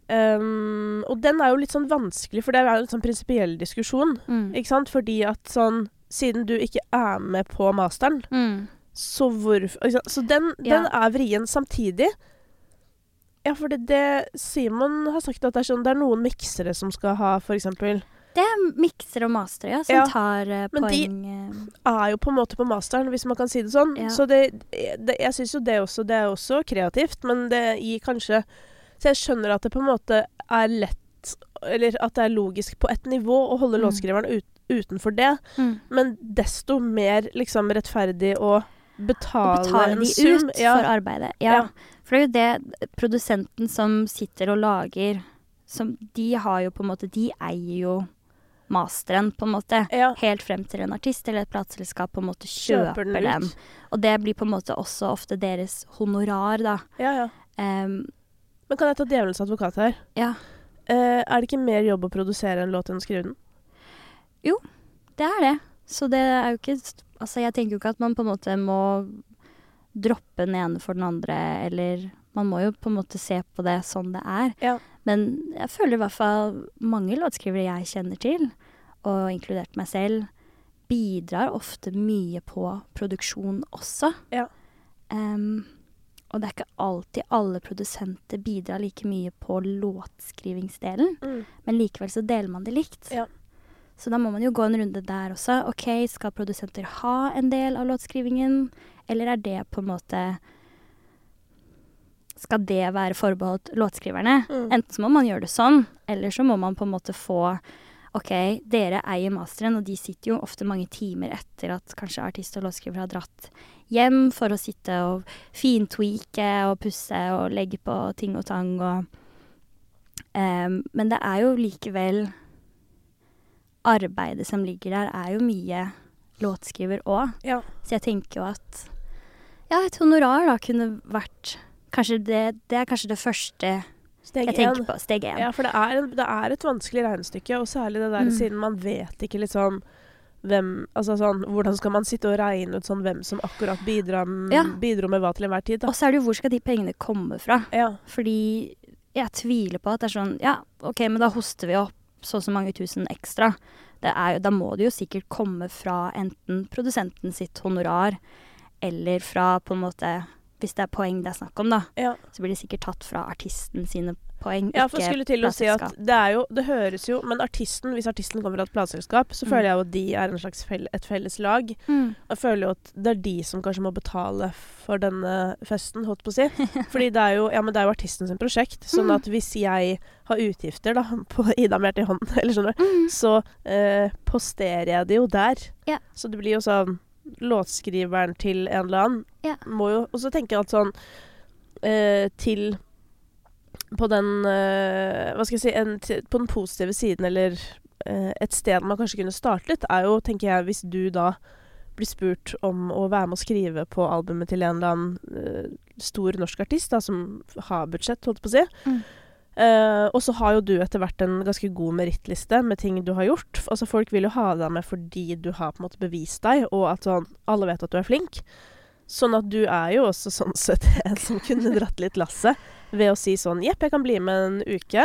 Um, og den er jo litt sånn vanskelig, for det er jo en sånn prinsipiell diskusjon. Mm. Ikke sant? Fordi at sånn Siden du ikke er med på masteren, Mm. Så hvorfor? Så den, Ja. er vrien samtidig. Ja, for det, det Simon har sagt at det er sånn Det er noen miksere som skal ha eksempel Det er miksere og mastere, ja, som Ja, tar uh, men de- Men de er jo på en måte på masteren, hvis man kan si det sånn. Ja. Så det, det Jeg syns jo det også Det er også kreativt, men det gir kanskje Så jeg skjønner at det på en måte er lett Eller at det er logisk på et nivå å holde Mm. låtskriveren ut, utenfor det, mm. men desto mer liksom rettferdig og betale, betale en de sum. ut ja. for arbeidet. Ja. Ja. For det er jo det produsenten som sitter og lager som, De har jo på en måte De eier jo masteren, på en måte. ja. Helt frem til en artist eller et plateselskap på en måte Kjøper kjøper, den den. Og det blir på en måte også ofte deres honorar, da. ja, ja. Um, Men kan jeg ta djevelens advokat her? ja, Uh, er det ikke mer jobb å produsere en låt enn å skrive den? Jo, det er det. Så det er jo ikke Altså, jeg tenker jo ikke at man på en måte må droppe den ene for den andre, eller Man må jo på en måte se på det sånn det er. Ja. Men jeg føler i hvert fall mange låtskrivere jeg kjenner til, og inkludert meg selv, bidrar ofte mye på produksjon også. Ja. Um, og det er ikke alltid alle produsenter bidrar like mye på låtskrivingsdelen, Mm. men likevel så deler man det likt. Ja. Så da må man jo gå en runde der også. OK, skal produsenter ha en del av låtskrivingen, eller er det på en måte Skal det være forbeholdt låtskriverne? Mm. Enten så må man gjøre det sånn, eller så må man på en måte få OK, dere eier masteren, og de sitter jo ofte mange timer etter at kanskje artist og låtskriver har dratt hjem for å sitte og fintweake og pusse og legge på ting og tang og um, Men det er jo likevel Arbeidet som ligger der, er jo mye låtskriver òg. Ja. Så jeg tenker jo at ja, et honorar da kunne vært Kanskje det, det er kanskje det første Steg jeg tenker tenker på. Steg én. Ja, for det er, det er et vanskelig regnestykke, og særlig det der Mm. siden man vet ikke liksom hvem Altså sånn Hvordan skal man sitte og regne ut sånn hvem som akkurat bidrar, Ja. bidro med hva til enhver tid, da. Og så er det jo hvor skal de pengene komme fra? Ja. Fordi jeg tviler på at det er sånn Ja, OK, men da hoster vi opp så og så mange tusen ekstra. Jo, da må det jo sikkert komme fra enten produsenten sitt honorar, eller fra på en måte Hvis det er poeng det er snakk om, da, ja. så blir det sikkert tatt fra artisten sine poeng, Ja, for jeg skulle til å si at det er jo Det høres jo Men artisten, hvis artisten kommer fra et plateselskap, så Mm. føler jeg jo at de er en slags fell, et felles lag. Mm. Jeg føler jo at det er de som kanskje må betale for denne festen, holdt på å si. Fordi det er jo Ja, men det er jo artisten sin prosjekt. Sånn Mm. at hvis jeg har utgifter, da, på Ida Merte i hånden, eller skjønner du, Mm. så eh, posterer jeg det jo der. Ja. Så det blir jo sånn Låtskriveren til en eller annen Ja. må jo Og så tenker jeg at sånn eh, til På den eh, Hva skal jeg si en, På den positive siden, eller eh, et sted man kanskje kunne startet, er jo, tenker jeg, hvis du da blir spurt om å være med å skrive på albumet til en eller annen eh, stor norsk artist da, som har budsjett, holdt jeg på å si. Mm. Eh, og så har jo du etter hvert en ganske god merittliste med ting du har gjort. Altså Folk vil jo ha deg med fordi du har på en måte bevist deg, og at sånn, alle vet at du er flink. Sånn at du er jo også sånn sett en som kunne dratt litt lasset ved å si sånn Jepp, jeg kan bli med en uke.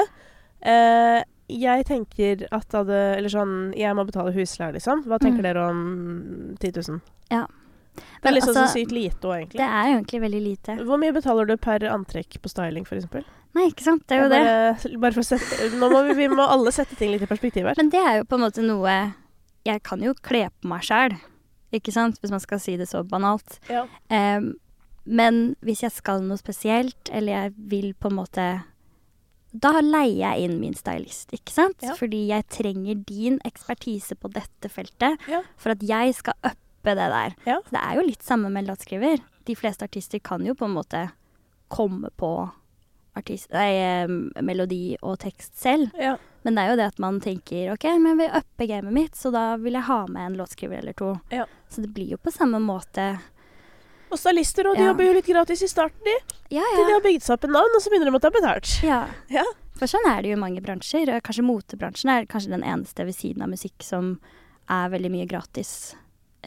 Uh, jeg tenker at da det Eller sånn Jeg må betale husleie, liksom. Hva tenker Mm. dere om 10 000? Ja. Det er liksom altså, så sykt lite òg, egentlig. Det er egentlig veldig lite. Hvor mye betaler du per antrekk på styling, f.eks.? Nei, ikke sant. Det er jo det. bare, Bare for å sette Nå må vi, vi må alle sette ting litt i perspektiv her. Men det er jo på en måte noe Jeg kan jo kle på meg sjæl, ikke sant, hvis man skal si det så banalt. Ja. Um, men hvis jeg skal noe spesielt, eller jeg vil på en måte Da leier jeg inn min stylist, ikke sant? Ja. Fordi jeg trenger din ekspertise på dette feltet Ja. for at jeg skal uppe det der. Så det er jo litt samme med låtskriver. De fleste artister kan jo på en måte komme på artist, nei, melodi og tekst selv. Ja. Men det er jo det at man tenker ok, men jeg vil uppe gamet mitt, så da vil jeg ha med en låtskriver eller to. Ja. Så det blir jo på samme måte. Og stylister, og de Ja. jobber jo litt gratis i starten, de. Ja, Til de har bygd seg opp en navn, og så begynner de å ta betalt. ja. Ja. For sånn er det jo i mange bransjer. Kanskje motebransjen er kanskje den eneste ved siden av musikk som er veldig mye gratis eh,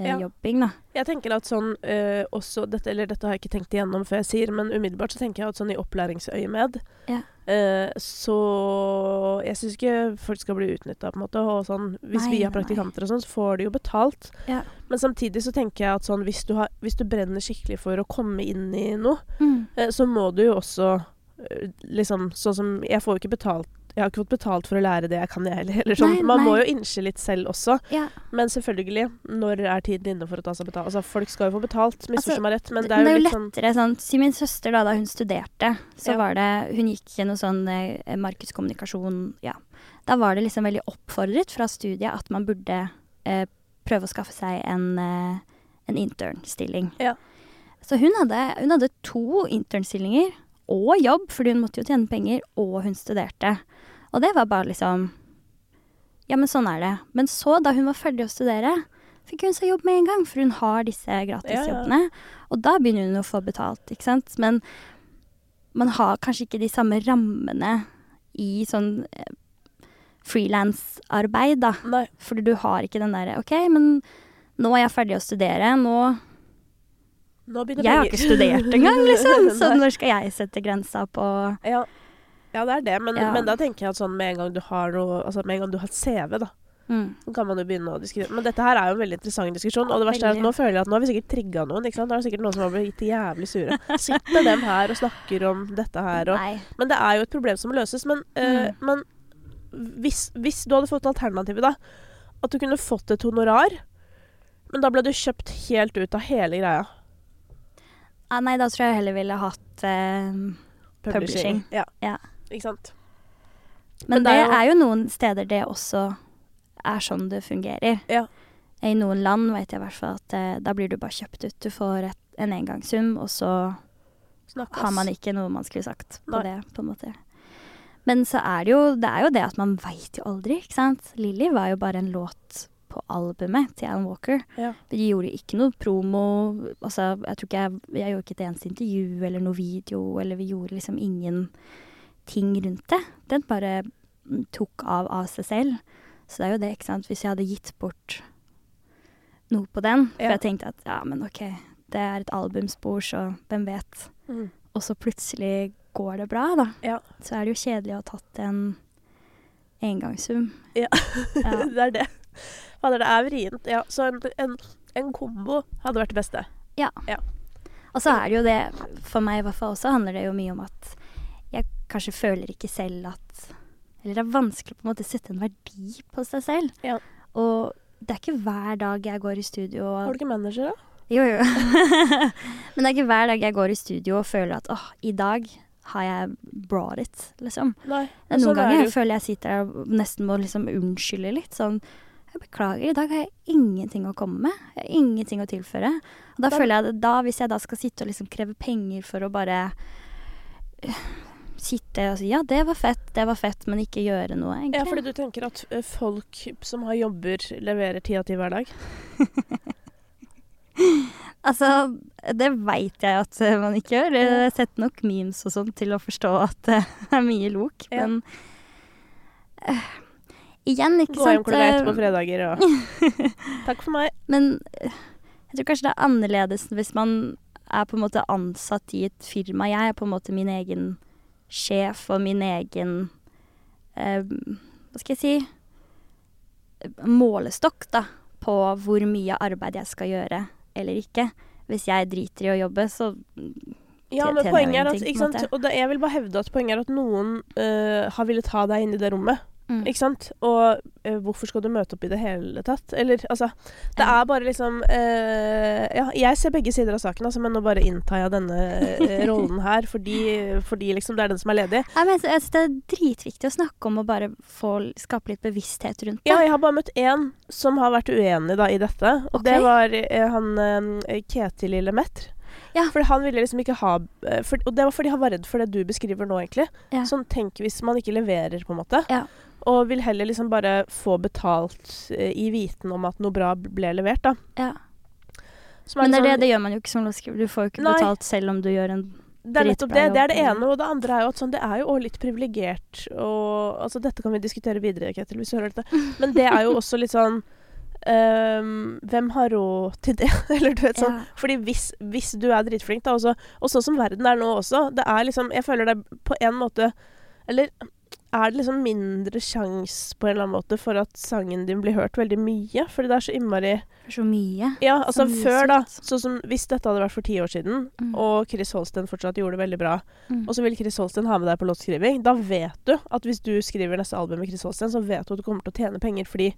Ja. jobbing, da. Jeg tenker at sånn eh, også dette, Eller dette har jeg ikke tenkt igjennom før jeg sier, men umiddelbart så tenker jeg at sånn i opplæringsøyemed Ja. eh, Så Jeg syns ikke folk skal bli utnytta, på en måte. Og sånn, hvis Nei, vi har praktikanter nei. og sånn, så får de jo betalt. Ja. Men samtidig så tenker jeg at sånn hvis du, har, hvis du brenner skikkelig for å komme inn i noe, Mm. eh, så må du jo også eh, liksom Sånn som Jeg får jo ikke betalt jeg har ikke fått betalt for å lære det jeg kan, jeg heller. Eller sånn. Nei, Man må jo innse litt selv også. Ja. Men selvfølgelig, når er tiden inne for å ta seg betalt? Altså, folk skal jo få betalt, misforstå Altså, meg rett, men det, det er jo litt sånn lettere sånn Si min søster, da, da hun studerte, så Ja. var det Hun gikk i noe sånn eh, markedskommunikasjon, ja. Da var det liksom veldig oppfordret fra studiet at man burde eh, prøve å skaffe seg en, eh, en intern-stilling. Ja. Så hun hadde, hun hadde to intern-stillinger og jobb, fordi hun måtte jo tjene penger, og hun studerte. Og det var bare liksom Ja, men sånn er det. Men så, da hun var ferdig å studere, fikk hun seg jobb med en gang, for hun har disse gratisjobbene. Og da begynner hun å få betalt, ikke sant. Men man har kanskje ikke de samme rammene i sånn eh, frilansarbeid, da. Nei. Fordi du har ikke den derre OK, men nå er jeg ferdig å studere. Nå Nå Jeg har ikke studert engang, liksom. Så når skal jeg sette grensa på ja. Ja, det er det. Men, Ja. men da tenker jeg at sånn med en gang du har noe Altså med en gang du har CV, da, mm. så kan man jo begynne å diskutere. Men dette her er jo en veldig interessant diskusjon, og det verste er at nå føler jeg at nå har vi sikkert trigga noen. ikke sant? Det er sikkert noen som har blitt jævlig sure. Sitter dem her og snakker om dette her og Nei. Men det er jo et problem som må løses. Men, øh, Mm. men hvis, hvis du hadde fått alternativet, da At du kunne fått et honorar, men da ble du kjøpt helt ut av hele greia. Ah, nei, da tror jeg heller ville hatt eh, Publishing. Ja. Ja. Ikke sant. Men, Men det, er er jo- jo noen steder det også er sånn det fungerer. Ja. I noen land vet jeg i hvert fall at eh, da blir du bare kjøpt ut. Du får et, en engangssum, og så Snakkes. har man ikke noe man skulle sagt på Nei. det, på en måte. Men så er det jo det, er jo det at man veit jo aldri, ikke sant. Lilly var jo bare en låt på albumet til Alan Walker. Ja. De gjorde ikke noe promo. Altså, jeg tror ikke jeg, jeg gjorde ikke et eneste intervju eller noe video, eller vi gjorde liksom ingenting rundt det. Den bare tok av av seg selv. Så det er jo det, ikke sant. Hvis jeg hadde gitt bort noe på den, for Ja. jeg tenkte at ja, men ok, det er et albumspor, så hvem vet. Mm. Og så plutselig går det bra, da. Ja. Så er det jo kjedelig å ha tatt en engangssum. Ja. Ja. det er det. Fader, det er vrient. Ja, så en, en, en kombo hadde vært det beste. ja, Og så er det jo det, for meg i hvert fall også, handler det jo mye om at jeg kanskje føler ikke selv at Eller det er vanskelig på en måte å sette en verdi på seg selv. Ja. Og det er ikke hver dag jeg går i studio og Har du ikke manager, da? Jo, jo. Men det er ikke hver dag jeg går i studio og føler at åh, i dag har jeg brought it, liksom. Nei. Er sånn Noen ganger jeg føler jeg sitter der og nesten må liksom unnskylde litt. Sånn Jeg beklager, i dag har jeg ingenting å komme med. Jeg har ingenting å tilføre. Og da Da- føler jeg da, hvis jeg da skal sitte og liksom kreve penger for å bare sitte og si ja, det var fett, det var fett, men ikke gjøre noe, egentlig. Ja, fordi du tenker at folk som har jobber, leverer ti av ti hver dag? Altså, det veit jeg at øh, man ikke gjør. Jeg har sett nok memes og sånn til å forstå at det er mye lok, Ja. men uh, Igjen, ikke Gå sant. hjem klokka ett på fredager og Takk for meg. Men eh, jeg tror kanskje det er annerledes hvis man er på en måte ansatt i et firma. Jeg er på en måte min egen sjef og min egen eh, Hva skal jeg si Målestokk, da, på hvor mye arbeid jeg skal gjøre eller ikke. Hvis jeg driter i å jobbe, så Ja, men poenget er at, sant? Og da, jeg vil bare hevde at poenget er at noen øh, har villet ha deg inn i det rommet. Mm. Ikke sant? Og øh, hvorfor skal du møte opp i det hele tatt? Eller altså Det er bare liksom øh, Ja, jeg ser begge sider av saken, altså, men nå bare inntar jeg denne øh, rollen her fordi, fordi liksom det er den som er ledig. Nei, men jeg synes det er dritviktig å snakke om og bare få, skape litt bevissthet rundt det. Ja, jeg har bare møtt én som har vært uenig da i dette, og okay. det var øh, han øh, Ketil Lillemetr. Ja. For han ville liksom ikke ha øh, for, Og det var fordi han var redd for det du beskriver nå, egentlig. Ja. Sånn tenk hvis man ikke leverer, på en måte. Ja. Og vil heller liksom bare få betalt eh, i viten om at noe bra ble levert, da. Ja. Som Men det, er det, liksom- det gjør man jo ikke som låtskriver. Du får jo ikke Nei. betalt selv om du gjør en det er nettopp det. Det er det ene. Og det andre er jo at sånn, det er jo også litt privilegert og Altså, dette kan vi diskutere videre, Ketil, hvis du hører dette. Men det er jo også litt sånn um, Hvem har råd til det? Eller du vet sånn. Ja. Fordi hvis, hvis du er dritflink, da også Og sånn som verden er nå også, det er liksom Jeg føler det på en måte Eller er det liksom mindre sjanse på en eller annen måte for at sangen din blir hørt veldig mye? Fordi det er så innmari så mye. Ja, altså mye før, da. Sånn som hvis dette hadde vært for ti år siden, Mm. og Chris Holsten fortsatt gjorde det veldig bra, Mm. og så vil Chris Holsten ha med deg på låtskriving, da vet du at hvis du skriver neste album med Chris Holsten, så vet du at du kommer til å tjene penger fordi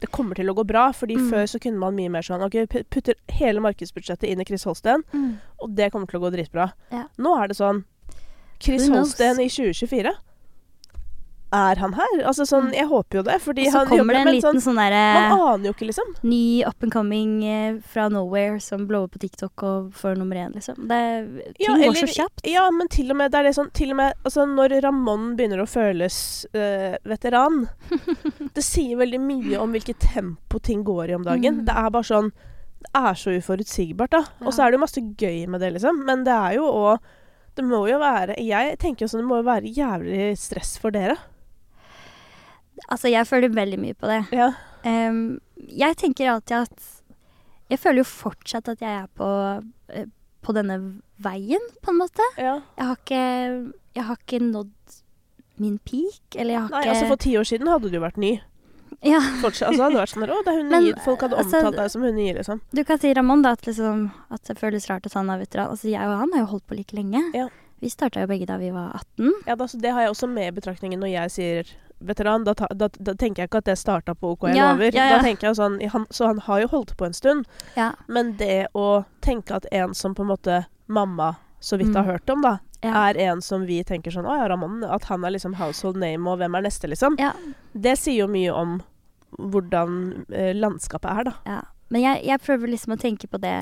det kommer til å gå bra. Fordi Mm. før så kunne man mye mer sånn OK, pu- putter hele markedsbudsjettet inn i Chris Holsten, Mm. og det kommer til å gå dritbra. Ja. Nå er det sånn Chris? Holsten i 2024. Er han her? Altså sånn, Jeg håper jo det, fordi Og så han kommer det en liten sånn, sånn derre Man aner jo ikke, liksom. ny up and coming eh, fra nowhere som blower på TikTok og får nummer én, liksom. Det, ting Ja, går så kjapt. Ja, men til og med det er det sånn Til og med altså, når Ramón begynner å føles øh, veteran Det sier veldig mye om hvilket tempo ting går i om dagen. Mm. Det er bare sånn Det er så uforutsigbart, da. Og så er det jo masse gøy med det, liksom. Men det er jo òg Det må jo være Jeg tenker jo sånn Det må jo være jævlig stress for dere. Altså, jeg føler veldig mye på det. Ja. Um, jeg tenker alltid at Jeg føler jo fortsatt at jeg er på, eh, på denne veien, på en måte. ja. Jeg har ikke, jeg har ikke nådd min peak, eller jeg har Nei, ikke altså for ti år siden hadde du vært ny. Ja, Fortsatt, altså hadde vært sånn Å, er Men. Folk hadde altså, omtalt deg som hun nye, liksom. du kan si Ramón, da, at, liksom, at det føles rart at han er veteran. Altså, jeg og han har jo holdt på like lenge. Ja. Vi starta jo begge da vi var 18. Ja, da, så det har jeg også med i betraktningen når jeg sier veteran. Da, ta, da, da tenker jeg ikke at det starta på OK jeg Ja, lover. ja, ja. Da tenker jeg sånn, han, Så han har jo holdt på en stund. Ja. Men det å tenke at en som på en måte mamma så vidt har Mm. hørt om, da, er en som vi tenker sånn Å ja, Ramón. At han er liksom household name, og hvem er neste, liksom. ja. Det sier jo mye om hvordan eh, landskapet er, da. Ja. Men jeg, jeg prøver liksom å tenke på det,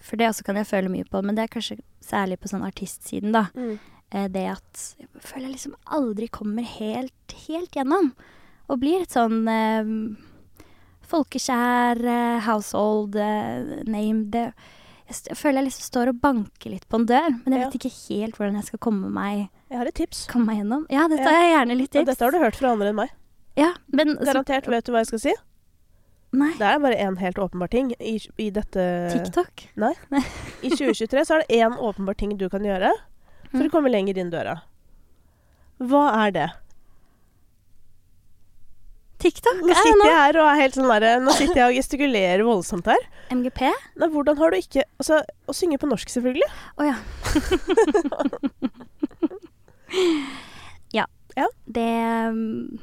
for det også kan jeg føle mye på. Men det er kanskje særlig på sånn artistsiden, da. Eh, det at jeg føler jeg liksom aldri kommer helt, helt gjennom. Og blir et sånn eh, folkeskjær eh, household eh, name. Det, jeg, jeg føler jeg liksom står og banker litt på en dør, men jeg Ja. vet ikke helt hvordan jeg skal komme meg, Jeg har et tips. komme meg gjennom. Ja, dette Ja. har jeg gjerne litt Ja, tips. dette har du hørt fra andre enn meg. Ja, men så- Garantert. Vet du hva jeg skal si? Nei. Det er bare én helt åpenbar ting i, i dette TikTok. I 2023 så er det én åpenbar ting du kan gjøre for Mm. å komme lenger inn døra. Hva er det? TikTok? Nå Er sitter jeg her og er helt sånn der, Nå sitter jeg og gestikulerer voldsomt her. MGP? Nei, hvordan har du ikke Altså, å synge på norsk, selvfølgelig. Å ja. ja. Ja. Det um,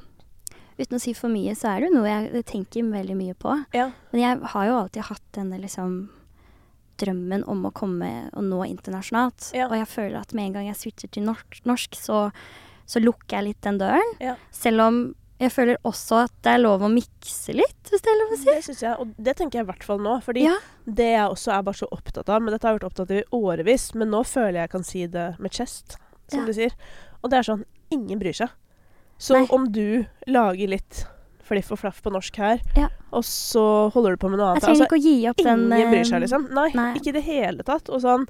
Uten å si for mye, så er det jo noe jeg tenker veldig mye på. Ja. Men jeg har jo alltid hatt denne liksom drømmen om å komme og nå internasjonalt. Ja. Og jeg føler at med en gang jeg switcher til norsk, norsk så, så lukker jeg litt den døren. Ja. Selv om jeg føler også at det er lov å mikse litt, hvis det er lov å si. Det syns jeg, og det tenker jeg i hvert fall nå. Fordi Ja. det jeg også er bare så opptatt av Men dette har jeg vært opptatt av i årevis, men nå føler jeg jeg kan si det med chest, som du sier. Og det er sånn Ingen bryr seg. Så Nei. om du lager litt fliff og flaff på norsk her, Ja. og så holder du på med noe annet Jeg trenger altså, ikke å gi opp den Ingen bryr eh, seg, liksom. Nei, nei. ikke i det hele tatt. Og sånn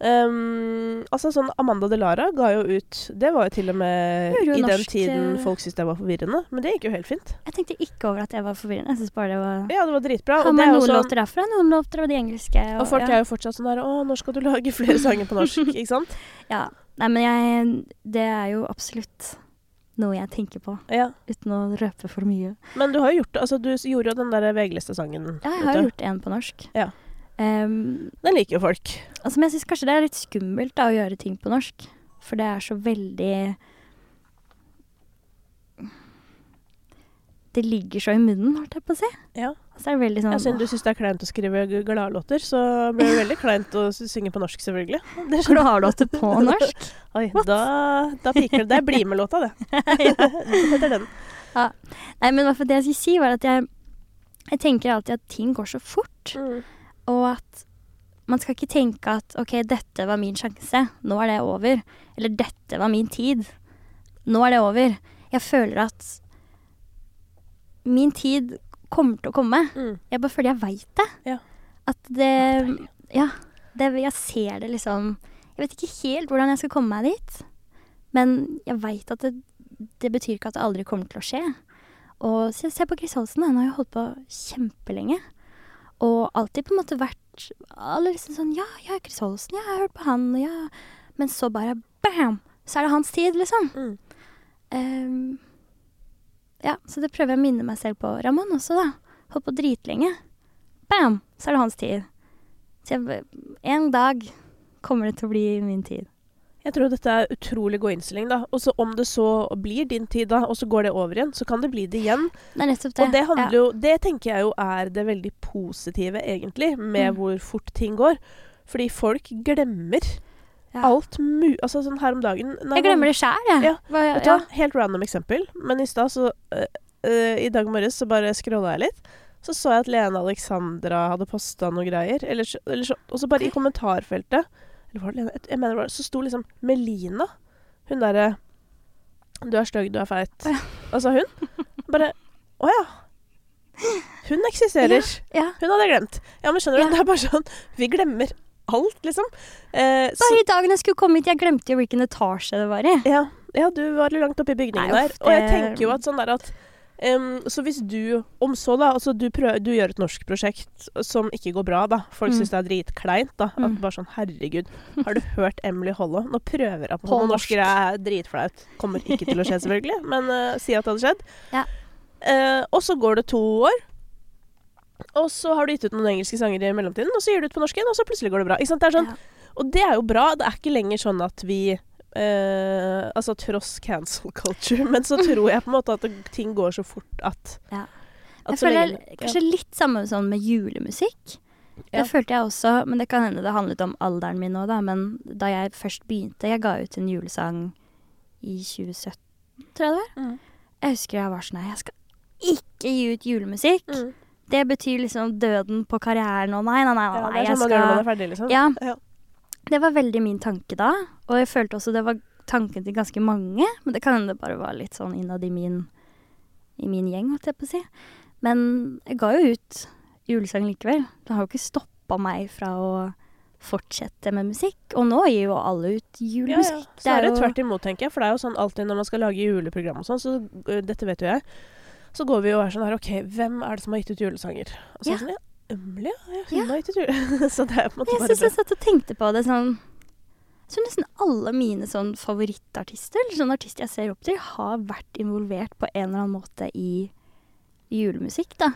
um, Altså sånn Amanda Delara ga jo ut Det var jo til og med i den norsk, tiden eh, folk syntes det var forvirrende, men det gikk jo helt fint. Jeg tenkte ikke over at jeg var forvirrende. Jeg syns bare det var Ja, det var dritbra. Har Og, det er noen sånn, låter derfra, noen låter av de engelske. og folk ja. er jo fortsatt sånn der Å, når skal du lage flere sanger på norsk? ikke sant? ja. Nei, men jeg Det er jo absolutt noe jeg tenker på, Ja. uten å røpe for mye. Men du har jo gjort. Altså, du gjorde jo den der VG-listesangen. Ja, jeg har gjort en på norsk. Ja. Um, Den liker jo folk. altså, men jeg syns kanskje det er litt skummelt da, å gjøre ting på norsk. For det er så veldig Det ligger så i munnen, holdt jeg på å si. Ja. Så er det veldig sånn Ja, siden du syns det er kleint å skrive gladlåter, så blir det veldig kleint å synge på norsk, selvfølgelig. Gladlåter på norsk. Oi, da, da piker det. Det er BlimE-låta, det. det heter den. Nei, men hvert fall det jeg skulle si, var at jeg, jeg tenker alltid at ting går så fort. Og at man skal ikke tenke at OK, dette var min sjanse, nå er det over. Eller dette var min tid, nå er det over. Jeg føler at min tid kommer til å komme. Mm. Jeg bare føler jeg veit det. Ja. At det Ja. Det, jeg ser det liksom Jeg vet ikke helt hvordan jeg skal komme meg dit. Men jeg veit at det, det betyr ikke at det aldri kommer til å skje. Og se, se på Chris Holsen, han har jo holdt på kjempelenge. Og alltid på en måte vært alle liksom sånn Ja, ja, Chris Holsen, ja, jeg har hørt på han, ja Men så bare bam! Så er det hans tid, liksom. Mm. Ehm, ja, så det prøver jeg å minne meg selv på. Ramón også, da. Holdt på dritlenge. Bam! Så er det hans tid. Så jeg, en dag kommer det til å bli min tid. Jeg tror dette er utrolig god innstilling, da. Og så om det så blir din tid, da, og så går det over igjen, så kan det bli det igjen. Det det. Og det handler ja. jo Det tenker jeg jo er det veldig positive, egentlig, med Mm. hvor fort ting går. Fordi folk glemmer Ja. alt mu... Altså sånn her om dagen Jeg glemmer det sjæl, jeg. Ja, Hva, ja. du? Helt random eksempel. Men i stad så uh, uh, I dag morges så bare scrolla jeg litt. Så så jeg at Lene Alexandra hadde posta noe greier. Eller, eller så, og så bare i kommentarfeltet Eller var det Lene? Jeg mener det Så sto liksom Melina. Hun derre Du er stygg, du er feit. Å ja. Altså hun. Bare Å ja. Hun eksisterer. Ja. Hun hadde jeg glemt. Ja, men skjønner du, Ja. det er bare sånn Vi glemmer alt, liksom. Eh, så, Bare i dagen jeg skulle komme hit, jeg glemte jo hvilken etasje det var i. ja, ja, du var litt langt oppe i bygningen Nei, der. Og jeg tenker jo at sånn der at um, Så hvis du Om så, da Altså, du, prøver, du gjør et norsk prosjekt som ikke går bra, da. Folk Mm. syns det er dritkleint, da. At Mm. bare sånn Herregud, har du hørt Emily Hollow? Nå prøver jeg på På norsk. Norskere er dritflaut. Kommer ikke til å skje, selvfølgelig, men uh, si at det hadde skjedd. Ja. Uh, og så går det to år. Og så har du gitt ut noen engelske sanger i mellomtiden, og så gir du ut på norsk igjen, og så plutselig går det bra. Det sånn, Ja. og det er jo bra. Det er ikke lenger sånn at vi eh, Altså tross cancel culture, men så tror jeg på en måte at ting går så fort at, Ja. at Jeg føler lenge- kanskje litt samme sånn med julemusikk. Ja. Det følte jeg også, men det kan hende det handlet om alderen min nå, da. Men da jeg først begynte Jeg ga ut en julesang i 2017, tror jeg det var. Mm. Jeg husker jeg var sånn Nei, jeg skal ikke gi ut julemusikk. Mm. Det betyr liksom døden på karrieren og nei, nei, nei. nei, nei det er sånn man gjør når man skal er ferdig, liksom. Ja. Ja. Det var veldig min tanke da, og jeg følte også det var tanken til ganske mange. Men det kan hende det bare var litt sånn innad i min, i min gjeng, holdt jeg på å si. Men jeg ga jo ut julesang likevel. Det har jo ikke stoppa meg fra å fortsette med musikk. Og nå gir jo alle ut julemusikk. Ja, ja. Så er det jo- tvert imot, tenker jeg. For det er jo sånn alltid når man skal lage juleprogram og sånn, så øh, dette vet jo jeg, så går vi og er sånn her OK, hvem er det som har gitt ut julesanger? Og så Ja. sånn, ja, Emilie, ja, hun Ja. har gitt ut jule... så det er på en måte Jeg bare syns jeg satt og tenkte på det sånn Jeg tror nesten alle mine sånn favorittartister, eller sånne artister jeg ser opp til, har vært involvert på en eller annen måte i julemusikk, da.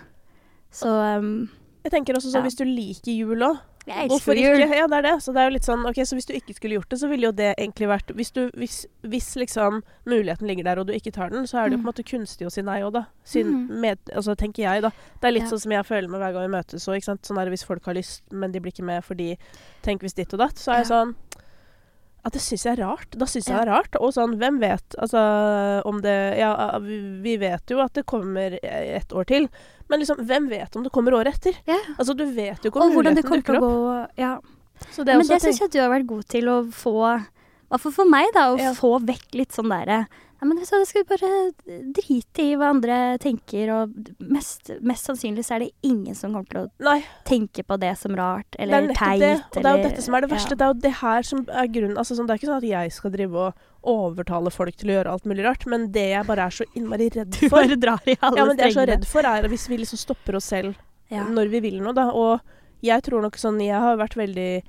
Så um, Jeg tenker også sånn, Ja. hvis du liker jul òg, jeg elsker jul. Ja, det er det. Så det er jo litt sånn, ok, så hvis du ikke skulle gjort det, så ville jo det egentlig vært Hvis, du, hvis, hvis liksom muligheten ligger der, og du ikke tar den, så er det jo på en Mm. måte kunstig å si nei òg, da. Syn, Mm. med, altså, tenker jeg, da. Det er litt Ja. sånn som jeg føler med hver gang vi møtes òg, ikke sant. Sånn er det hvis folk har lyst, men de blir ikke med fordi Tenk hvis ditt og datt. Så er jeg Ja. sånn at det syns jeg er rart. Da syns jeg det er rart. Og sånn, hvem vet? Altså om det Ja, vi vet jo at det kommer et år til, men liksom, hvem vet om det kommer året etter? Ja. Altså, du vet jo ikke om Og hvordan det muligheten dukker opp. gå. Ja. Så det Men det syns jeg du har vært god til å få Hva for meg, da, å Ja. få vekk litt sånn derre Nei, men vet du hva, skal bare drite i hva andre tenker, og mest, mest sannsynlig så er det ingen som kommer til å Nei, tenke på det som rart, det er eller teit, det. Og det er jo dette som er det verste. Ja. Det er jo det her som er grunnen altså, sånn, Det er ikke sånn at jeg skal drive og overtale folk til å gjøre alt mulig rart, men det jeg bare er så innmari redd for Du bare drar i alle Ja, men det jeg er så redd for, er hvis vi liksom stopper oss selv Ja. når vi vil noe, da. Og jeg tror nok sånn Jeg har vært veldig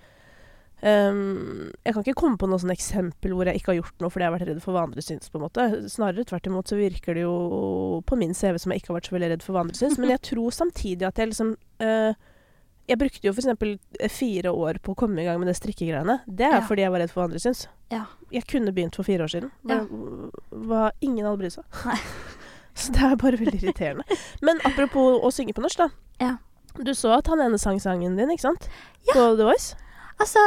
Ehm, jeg kan ikke komme på noe sånn eksempel hvor jeg ikke har gjort noe fordi jeg har vært redd for hva andre syns. på en måte. Snarere tvert imot så virker det jo på min CV som jeg ikke har vært så veldig redd for hva andre syns. Men jeg tror samtidig at jeg liksom uh, Jeg brukte jo f.eks. fire år på å komme i gang med det strikkegreiene. Det er Ja. fordi jeg var redd for hva andre syns. Ja. Jeg kunne begynt for fire år siden. Ja. Men hva ingen hadde brydd seg. Nei. Så det er bare veldig irriterende. Men apropos å synge på norsk, da. Ja. Du så at han ene sang sangen din, ikke sant? Ja. På The Voice. Altså,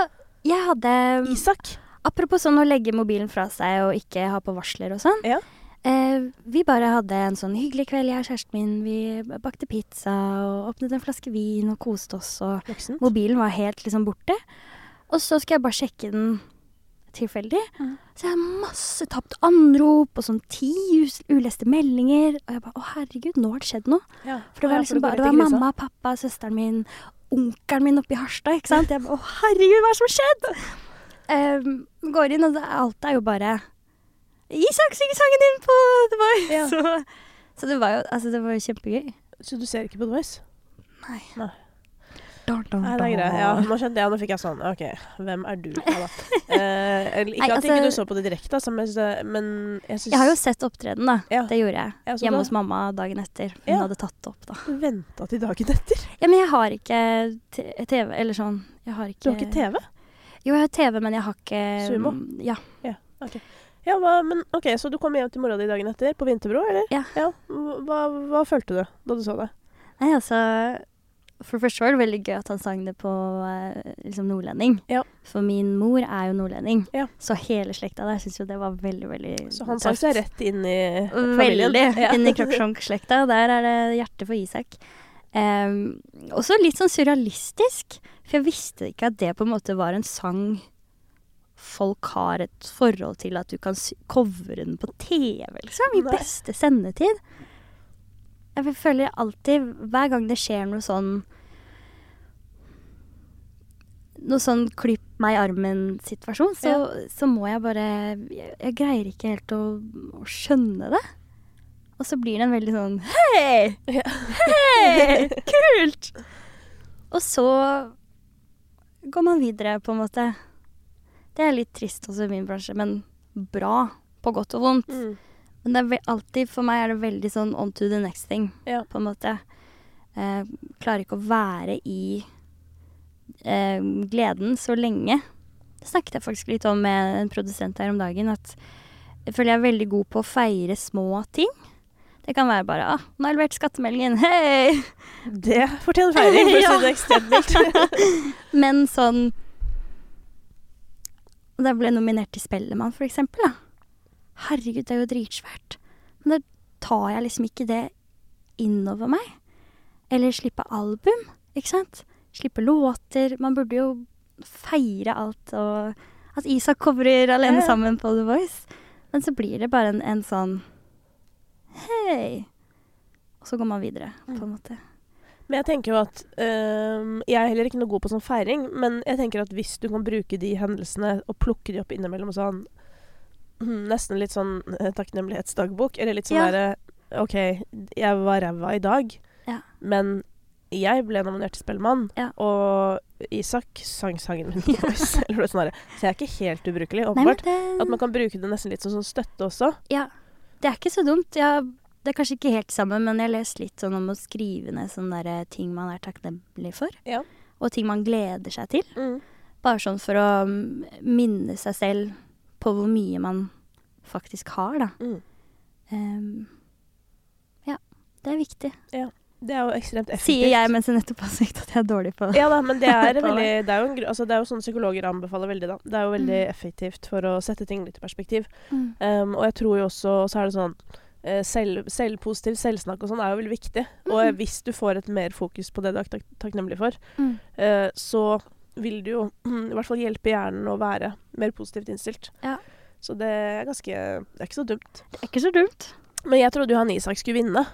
jeg hadde Isak. Apropos sånn å legge mobilen fra seg og ikke ha på varsler og sånn. Ja. Eh, vi bare hadde en sånn hyggelig kveld, jeg og kjæresten min. Vi bakte pizza og åpnet en flaske vin og koste oss. Og Voksen. mobilen var helt liksom borte. Og så skal jeg bare sjekke den tilfeldig. Mm. Så jeg har masse tapt anrop og sånn ti uleste meldinger. Og jeg bare å herregud, nå har det skjedd noe. Ja. For det var liksom bare, det var mamma, pappa, søsteren min, onkelen min oppe i Harstad, ikke sant. Jeg bare, å herregud, hva er det som har skjedd? Um, går inn, og det, alt er jo bare Isak synger sangen din på The Voice! Ja. Så, så det var jo, altså, det var kjempegøy. Så du ser ikke på The Voice? Nei. Nei. Dun, dun, Nei, det er greit. Ja, nå skjønte jeg, nå fikk jeg sånn OK, hvem er du? Ja. Eh, ikke at ikke altså- du så på det direkte, altså, men, jeg syns Jeg har jo sett opptreden, da. Ja. Det gjorde jeg. Ja, Hjemme hos mamma dagen etter. Hun Ja. hadde tatt det opp, da. Du venta til dagen etter. Ja, men jeg har ikke TV, eller sånn. Jeg har ikke Du har ikke TV? Jo, jeg har TV, men jeg har ikke Sumo? Ja. Ja, hva, men OK, så du kom hjem til mora di dagen etter, på Vinterbro, eller? Ja. Hva, hva følte du da du så det? Nei, altså For det første var det veldig gøy at han sang det på eh, liksom nordlending. Ja. For min mor er jo nordlending. Ja. Så hele slekta der syns jo det var veldig, veldig Så han sang seg rett inn i familien? Veldig. Ja. Inn i Kroksjonk-slekta. Der er det hjertet for Isak. Um, også litt sånn surrealistisk, for jeg visste ikke at det på en måte var en sang folk har et forhold til at du kan covre den på TV, liksom. I beste sendetid. Jeg føler alltid, hver gang det skjer noe sånn Noe sånn klipp meg i armen-situasjon, så, så må jeg bare jeg, jeg greier ikke helt å, å skjønne det. Og så blir det en veldig sånn Hei! Ja. Hei! Kult! Og så går man videre, på en måte. Det er litt trist også i min bransje, men bra. På godt og vondt. Mm. Men det er alltid, for meg er det veldig sånn on to the next thing, Ja. på en måte. Eh, klarer ikke å være i eh, gleden så lenge. Det snakket jeg faktisk litt om med en produsent her om dagen, at jeg føler jeg er veldig god på å feire små ting. Det kan være bare ah, 'Nå har jeg levert skattemeldingen. Hei!' Det fortjener feiring, for å si det ekstremt mildt. Men sånn Da jeg ble nominert til Spellemann, for eksempel, da. Herregud, det er jo dritsvært. Men da tar jeg liksom ikke det innover meg. Eller slippe album, ikke sant. Slippe låter. Man burde jo feire alt og At Isak covrer alene sammen på The Voice. Men så blir det bare en, en sånn Hei. Og så går man videre, på en måte. Men jeg tenker jo at øh, Jeg er heller ikke noe god på sånn feiring, men jeg tenker at hvis du kan bruke de hendelsene og plukke de opp innimellom og sånn Nesten litt sånn eh, takknemlighetsdagbok, eller litt sånn Ja. derre OK, jeg var ræva i dag, Ja. men jeg ble nominert til Spellemann, Ja. og Isak sang sangen min på Voice. der. Så jeg er ikke helt ubrukelig, Nei, det At man kan bruke det nesten litt som sånn støtte også. Ja, det er ikke så dumt. Jeg, det er kanskje ikke helt sammen, men jeg har lest litt sånn om å skrive ned sånne der ting man er takknemlig for. Ja. Og ting man gleder seg til. Mm. Bare sånn for å mm, minne seg selv på hvor mye man faktisk har, da. Mm. Um, ja, det er viktig. Det er jo ekstremt effektivt. Sier jeg mens jeg nettopp har sagt at jeg er dårlig på det. Ja da, men det er, veldig, det er jo altså det er jo sånn psykologer anbefaler veldig, da. Det er jo veldig Mm. effektivt for å sette ting litt i perspektiv. Mm. Um, og jeg tror jo også Så er det sånn eh, selv, Selvpositiv selvsnakk og sånn er jo veldig viktig. Mm. Og hvis du får et mer fokus på det du er tak takknemlig for, Mm. uh, så vil det jo i hvert fall hjelpe hjernen å være mer positivt innstilt. Ja. Så det er ganske Det er ikke så dumt. Det er ikke så dumt. Men jeg trodde jo han Isak skulle vinne.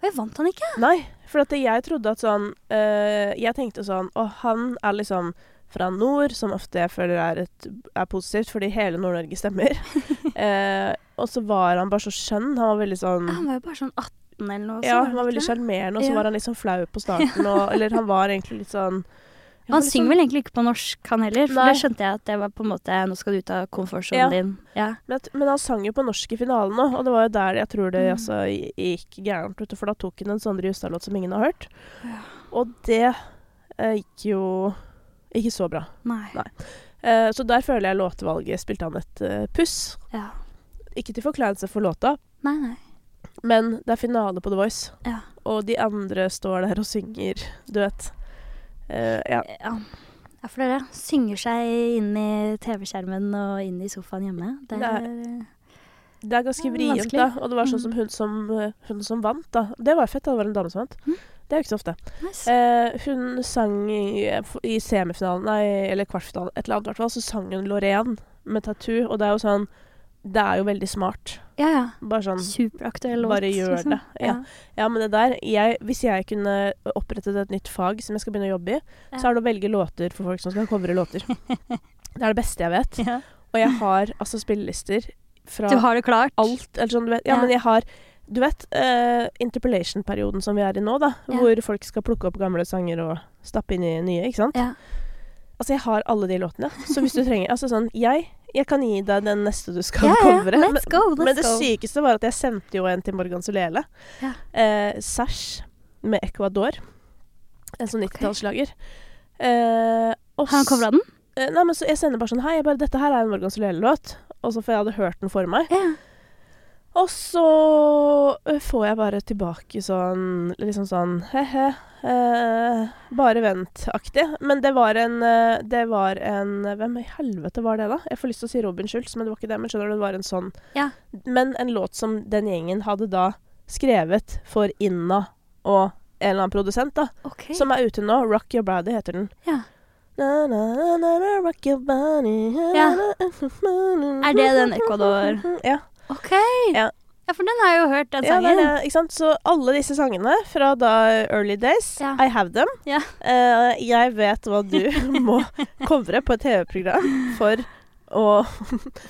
Og jeg vant han ikke. Nei, for at jeg trodde at sånn øh, Jeg tenkte sånn Og han er liksom fra nord, som ofte jeg føler er, et, er positivt, fordi hele Nord-Norge stemmer. eh, og så var han bare så skjønn. Han var veldig sånn han var jo bare sånn 18 eller noe. Ja, han var veldig sjarmerende, og så Ja. var han litt sånn flau på starten. Og, eller han var egentlig litt sånn Ja, Han synger vel egentlig ikke på norsk, han heller. For Nei. det skjønte jeg at det var på en måte Nå skal du ut av komfortsonen Ja. din. Ja. Men, men han sang jo på norsk i finalen òg, og det var jo der jeg tror det Mm. altså, gikk gærent. For da tok han en Sondre Justad-låt som ingen har hørt. Ja. Og det eh, gikk jo ikke så bra. Nei. Nei. Eh, så der føler jeg låtvalget spilte han et uh, puss. Ja. Ikke til forkleinelse for låta, Nei, nei. men det er finale på The Voice, Ja. og de andre står der og synger duett. Eh, ja. Ja. ja, for dere synger seg inn i TV-skjermen og inn i sofaen hjemme. Det Det er Det er ganske vrient, da. Og det var sånn Mm. som hun som, eh, hun som vant, da. Det var fett, da. Det var en dame som vant. Mm. Det er jo ikke så ofte. nice. Eh, hun sang i, i semifinalen, nei, eller kvartfinalen, et eller annet i hvert fall, så sang hun Loreen med tattoo, og det er jo sånn Det er jo veldig smart. ja, ja. Bare sånn Superaktuell låt. Bare gjør liksom. det, ja. Ja, men det der jeg, Hvis jeg kunne opprettet et nytt fag som jeg skal begynne å jobbe i, Ja. så er det å velge låter for folk som skal covre låter. Det er det beste jeg vet. Ja. Og jeg har altså spillelister fra Du har det klart? alt eller sånn, du vet. Ja, Ja. men jeg har Du vet uh, interpellation-perioden som vi er i nå, da. Ja. Hvor folk skal plukke opp gamle sanger og stappe inn i nye, ikke sant? Ja. Altså, jeg har alle de låtene. Så hvis du trenger Altså sånn Jeg, jeg kan gi deg den neste du skal Ja, ja. Yeah, Let's go, let's men det sykeste var at jeg sendte jo en til Morgan Solele. Ja. Eh, Sash med Ecuador. En sånn 90-tallsslager. Eh, Har han covra den? Eh, nei, men så jeg sender bare sånn Hei, jeg bare, dette her er en Morgan Solele-låt. Og så får jeg hadde hørt den for meg. Ja. Og så får jeg bare tilbake sånn Liksom sånn he-he. Eh, bare vent-aktig. Men det var en eh, Det var en Hvem i helvete var det, da? Jeg får lyst til å si Robin Schultz, men det var ikke det. Men skjønner du, det var en sånn Ja. Men en låt som den gjengen hadde da skrevet for Inna og en eller annen produsent, da. OK. Som er ute nå. Rock Your Body heter den. Ja. Na, na, na, rock your body. Ja. Er det den Ecuador? Ja. OK. Ja. Ja, for den har jeg jo hørt, den Ja, det sangen. er det, ikke sant? Så alle disse sangene fra da early days, Ja. I have them. Ja. Uh, jeg vet hva du må covre på et TV-program for å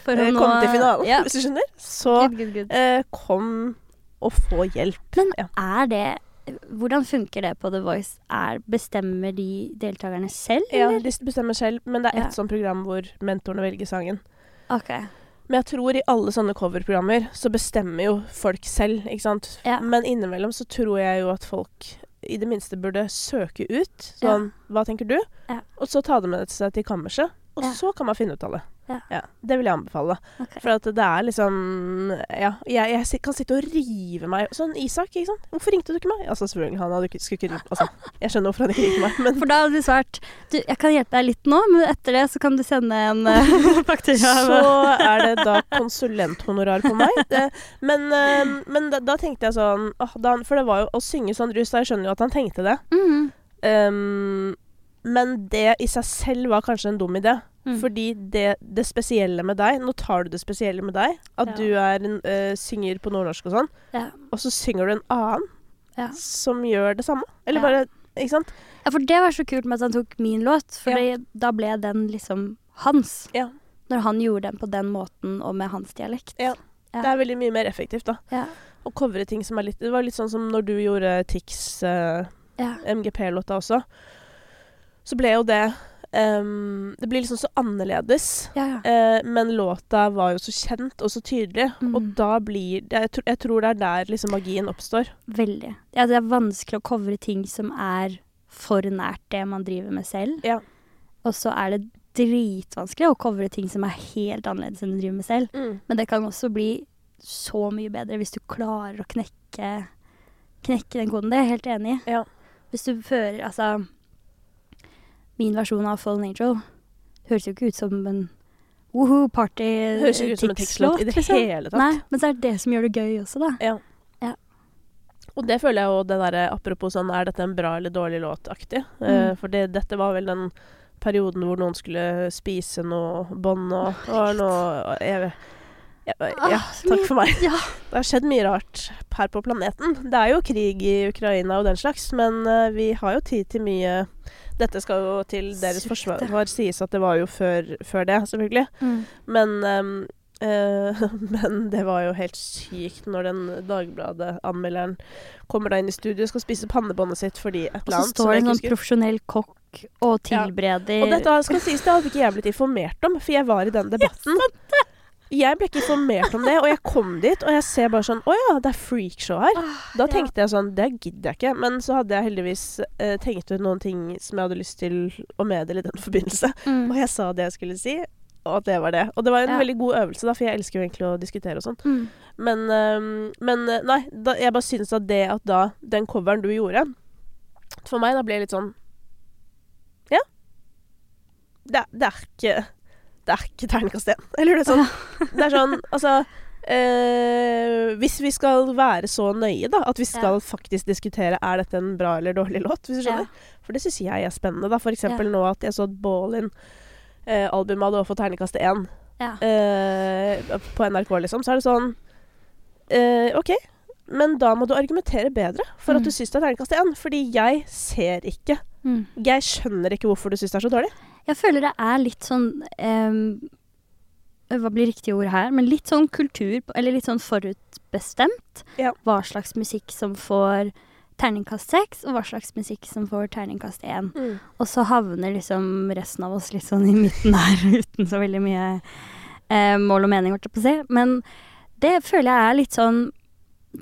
For eh, å nå- komme til finalen, Ja. hvis du skjønner. Så Good, good, good. Uh, kom og få hjelp. Men ja. er det Hvordan funker det på The Voice? Er, bestemmer de deltakerne selv, ja, eller? de bestemmer selv, men det er Ja. sånt program hvor mentorene velger sangen. OK. Men jeg tror i alle sånne coverprogrammer så bestemmer jo folk selv, ikke sant. Ja. Men innimellom så tror jeg jo at folk i det minste burde søke ut. Sånn, hva tenker du? Ja. Og så ta det med seg til kammerset. Og Ja. så kan man finne ut av det. Ja. det vil jeg anbefale. Okay. For at det er liksom Ja, jeg, jeg kan sitte og rive meg Sånn Isak, ikke sant. Hvorfor ringte du ikke meg? Altså selvfølgelig, han hadde skulle ikke Altså, jeg skjønner hvorfor han ikke ringte meg, men For da hadde du svart Du, jeg kan hjelpe deg litt nå, men etter det så kan du sende en uh, faktura. Så er det da konsulenthonorar på meg. Det, men uh, men da, da tenkte jeg sånn oh, da, For det var jo å synge sånn rus, da jeg skjønner jo at han tenkte det. Mm. Um, men det i seg selv var kanskje en dum idé. Mm. Fordi det, det spesielle med deg Nå tar du det spesielle med deg. At Ja. du er en, uh, synger på nordnorsk og sånn. Ja. Og så synger du en annen Ja. som gjør det samme. Eller bare Ikke sant? ja, for det var så kult med at han tok min låt, for da ble den liksom hans. Ja. Når han gjorde den på den måten og med hans dialekt. Ja. Det er veldig mye mer effektivt, da. Ja. Å covre ting som er litt Det var litt sånn som når du gjorde Tix uh. MGP-låta også. Så ble jo det ehm, Det blir liksom så annerledes. Ja, ja. Uh, men låta var jo så kjent og så tydelig, Mm. og da blir det jeg, tro, jeg tror det er der liksom magien oppstår. Veldig. Ja, det er vanskelig å covre ting som er for nært det man driver med selv. Ja. Og så er det dritvanskelig å covre ting som er helt annerledes enn du driver med selv. Men det kan også bli så mye bedre hvis du klarer å knekke, knekke den koden. Det er jeg helt enig i. Ja. Hvis du fører Altså, min versjon av Fallen Angel høres jo ikke ut som en woohoo party høres ikke ut som en Tix-låt i det liksom. hele tatt. Nei, men så er det det som gjør det gøy også, da. Ja. Ja. Og det føler jeg jo det derre apropos sånn er dette en bra eller dårlig låt-aktig. Mm. Uh, for det, dette var vel den perioden hvor noen skulle spise noe bånd og, og noe jeg, ja, ja, Ah, takk for meg. Ja. Det har skjedd mye rart her på planeten. Det er jo krig i Ukraina og den slags, men vi har jo tid til mye Dette skal jo til deres forsvar sies at det var jo før, før det, selvfølgelig. Mm. Men eh, Men det var jo helt sykt når den Dagbladet-anmelderen kommer da inn i studio og skal spise pannebåndet sitt fordi et eller så Og så står det en sånn profesjonell kokk og og Ja. Og dette skal sies, det hadde ikke jeg blitt informert om, for jeg var i den debatten. Jeg ble ikke informert om det, og jeg kom dit, og jeg ser bare sånn Å ja, det er freakshow her. Da tenkte jeg sånn Det gidder jeg ikke. Men så hadde jeg heldigvis eh, tenkt ut noen ting som jeg hadde lyst til å meddele i den forbindelse. Mm. Og jeg sa det jeg skulle si, og at det var det. Og det var en Ja. veldig god øvelse, da, for jeg elsker jo egentlig å diskutere og sånn. Mm. Men, øhm, men øh, nei, da, jeg bare syns at det at da den coveren du gjorde For meg da ble det litt sånn Ja. Det, det er ikke Er ikke terningkast én. Eller det er sånn Det er sånn Altså øh, Hvis vi skal være så nøye, da, at vi skal faktisk diskutere er dette en bra eller dårlig låt, hvis du skjønner. For det syns jeg er spennende. da For eksempel Ja. nå at jeg så at Ballin-albumet hadde fått terningkast én Ja. eh, på NRK, liksom, så er det sånn eh, OK, men da må du argumentere bedre for at Mm. du syns det er terningkast én. Fordi jeg ser ikke Mm. Jeg skjønner ikke hvorfor du syns det er så dårlig. Jeg føler det er litt sånn ehm, Hva blir riktig ord her? Men litt sånn kultur, eller litt sånn forutbestemt. Ja. Hva slags musikk som får terningkast seks, og hva slags musikk som får terningkast én. Og så havner liksom resten av oss litt sånn i midten her, uten så veldig mye eh, mål og mening, holdt jeg på å si. Men det føler jeg er litt sånn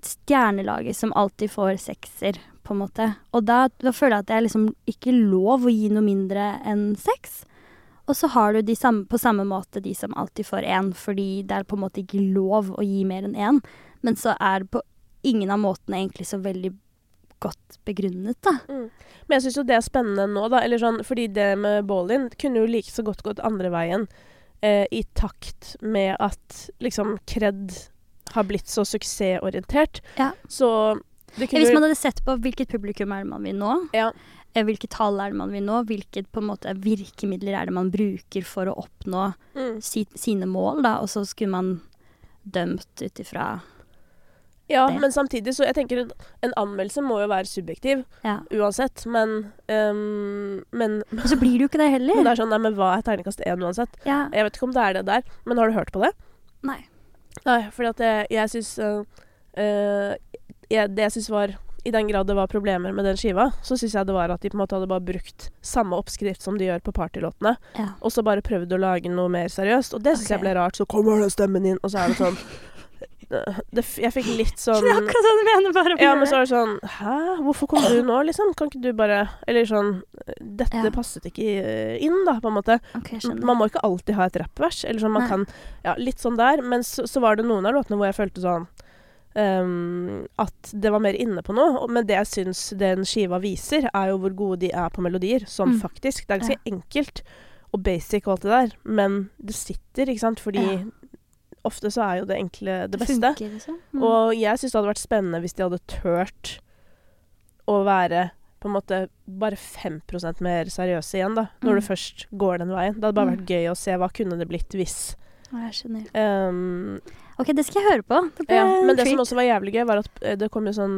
stjernelaget som alltid får sekser, på en måte. Og da, da føler jeg at det er liksom ikke lov å gi noe mindre enn sex. Og så har du de samme, på samme måte de som alltid får én, fordi det er på en måte ikke lov å gi mer enn én. Men så er det på ingen av måtene egentlig så veldig godt begrunnet, da. Men jeg syns jo det er spennende nå, da. Eller sånn, fordi det med Ballin kunne jo like så godt gått andre veien. Eh, I takt med at liksom kred har blitt så suksessorientert. Ja. Så Hvis man hadde sett på hvilket publikum er det man vil nå, Ja. eh, hvilke tall er det man vil nå, hvilke måte, virkemidler er det man bruker for å oppnå Mm. si, sine mål, da, og så skulle man dømt ut ifra Ja, det. men samtidig så jeg tenker en, en anmeldelse må jo være subjektiv Ja. uansett, men um, men, Og så blir det jo ikke det men heller. det er sånn, nei, men hva er terningkast én uansett? Ja. Jeg vet ikke om det er det der, men har du hørt på det? Nei. Nei, fordi at jeg, jeg syns uh, øh, jeg, Det jeg syns var I den grad det var problemer med den skiva, så syns jeg det var at de på en måte hadde bare brukt samme oppskrift som de gjør på partylåtene, Ja. og så bare prøvd å lage noe mer seriøst. Og det syns jeg ble rart. Så kommer den stemmen inn, og så er det sånn det, Jeg fikk litt sånn Det er akkurat sånn du mener, bare Ja, men så er det sånn Hæ, hvorfor kom du nå, liksom? Kan ikke du bare Eller sånn Dette Ja. passet ikke inn, da, på en måte. Okay. Man må ikke alltid ha et rappvers. Eller sånn, man Nei. kan Ja, litt sånn der. Men så, så var det noen av låtene hvor jeg følte sånn ehm, At det var mer inne på noe. Men det jeg syns den skiva viser, er jo hvor gode de er på melodier. Sånn Mm. faktisk. Det er ganske enkelt og basic og alt det der, men det sitter, ikke sant. Fordi Ja. ofte så er jo det enkle det beste. funker, liksom. Mm. Og jeg syns det hadde vært spennende hvis de hadde turt å være på en måte bare 5% mer seriøse igjen, da. Når Mm. du først går den veien. Det hadde bare Mm. vært gøy å se hva kunne det blitt hvis. Ja, jeg skjønner. Um, Ok, det skal jeg høre på. Det ja, men det treat. som også var jævlig gøy, var at eh, det kom jo sånn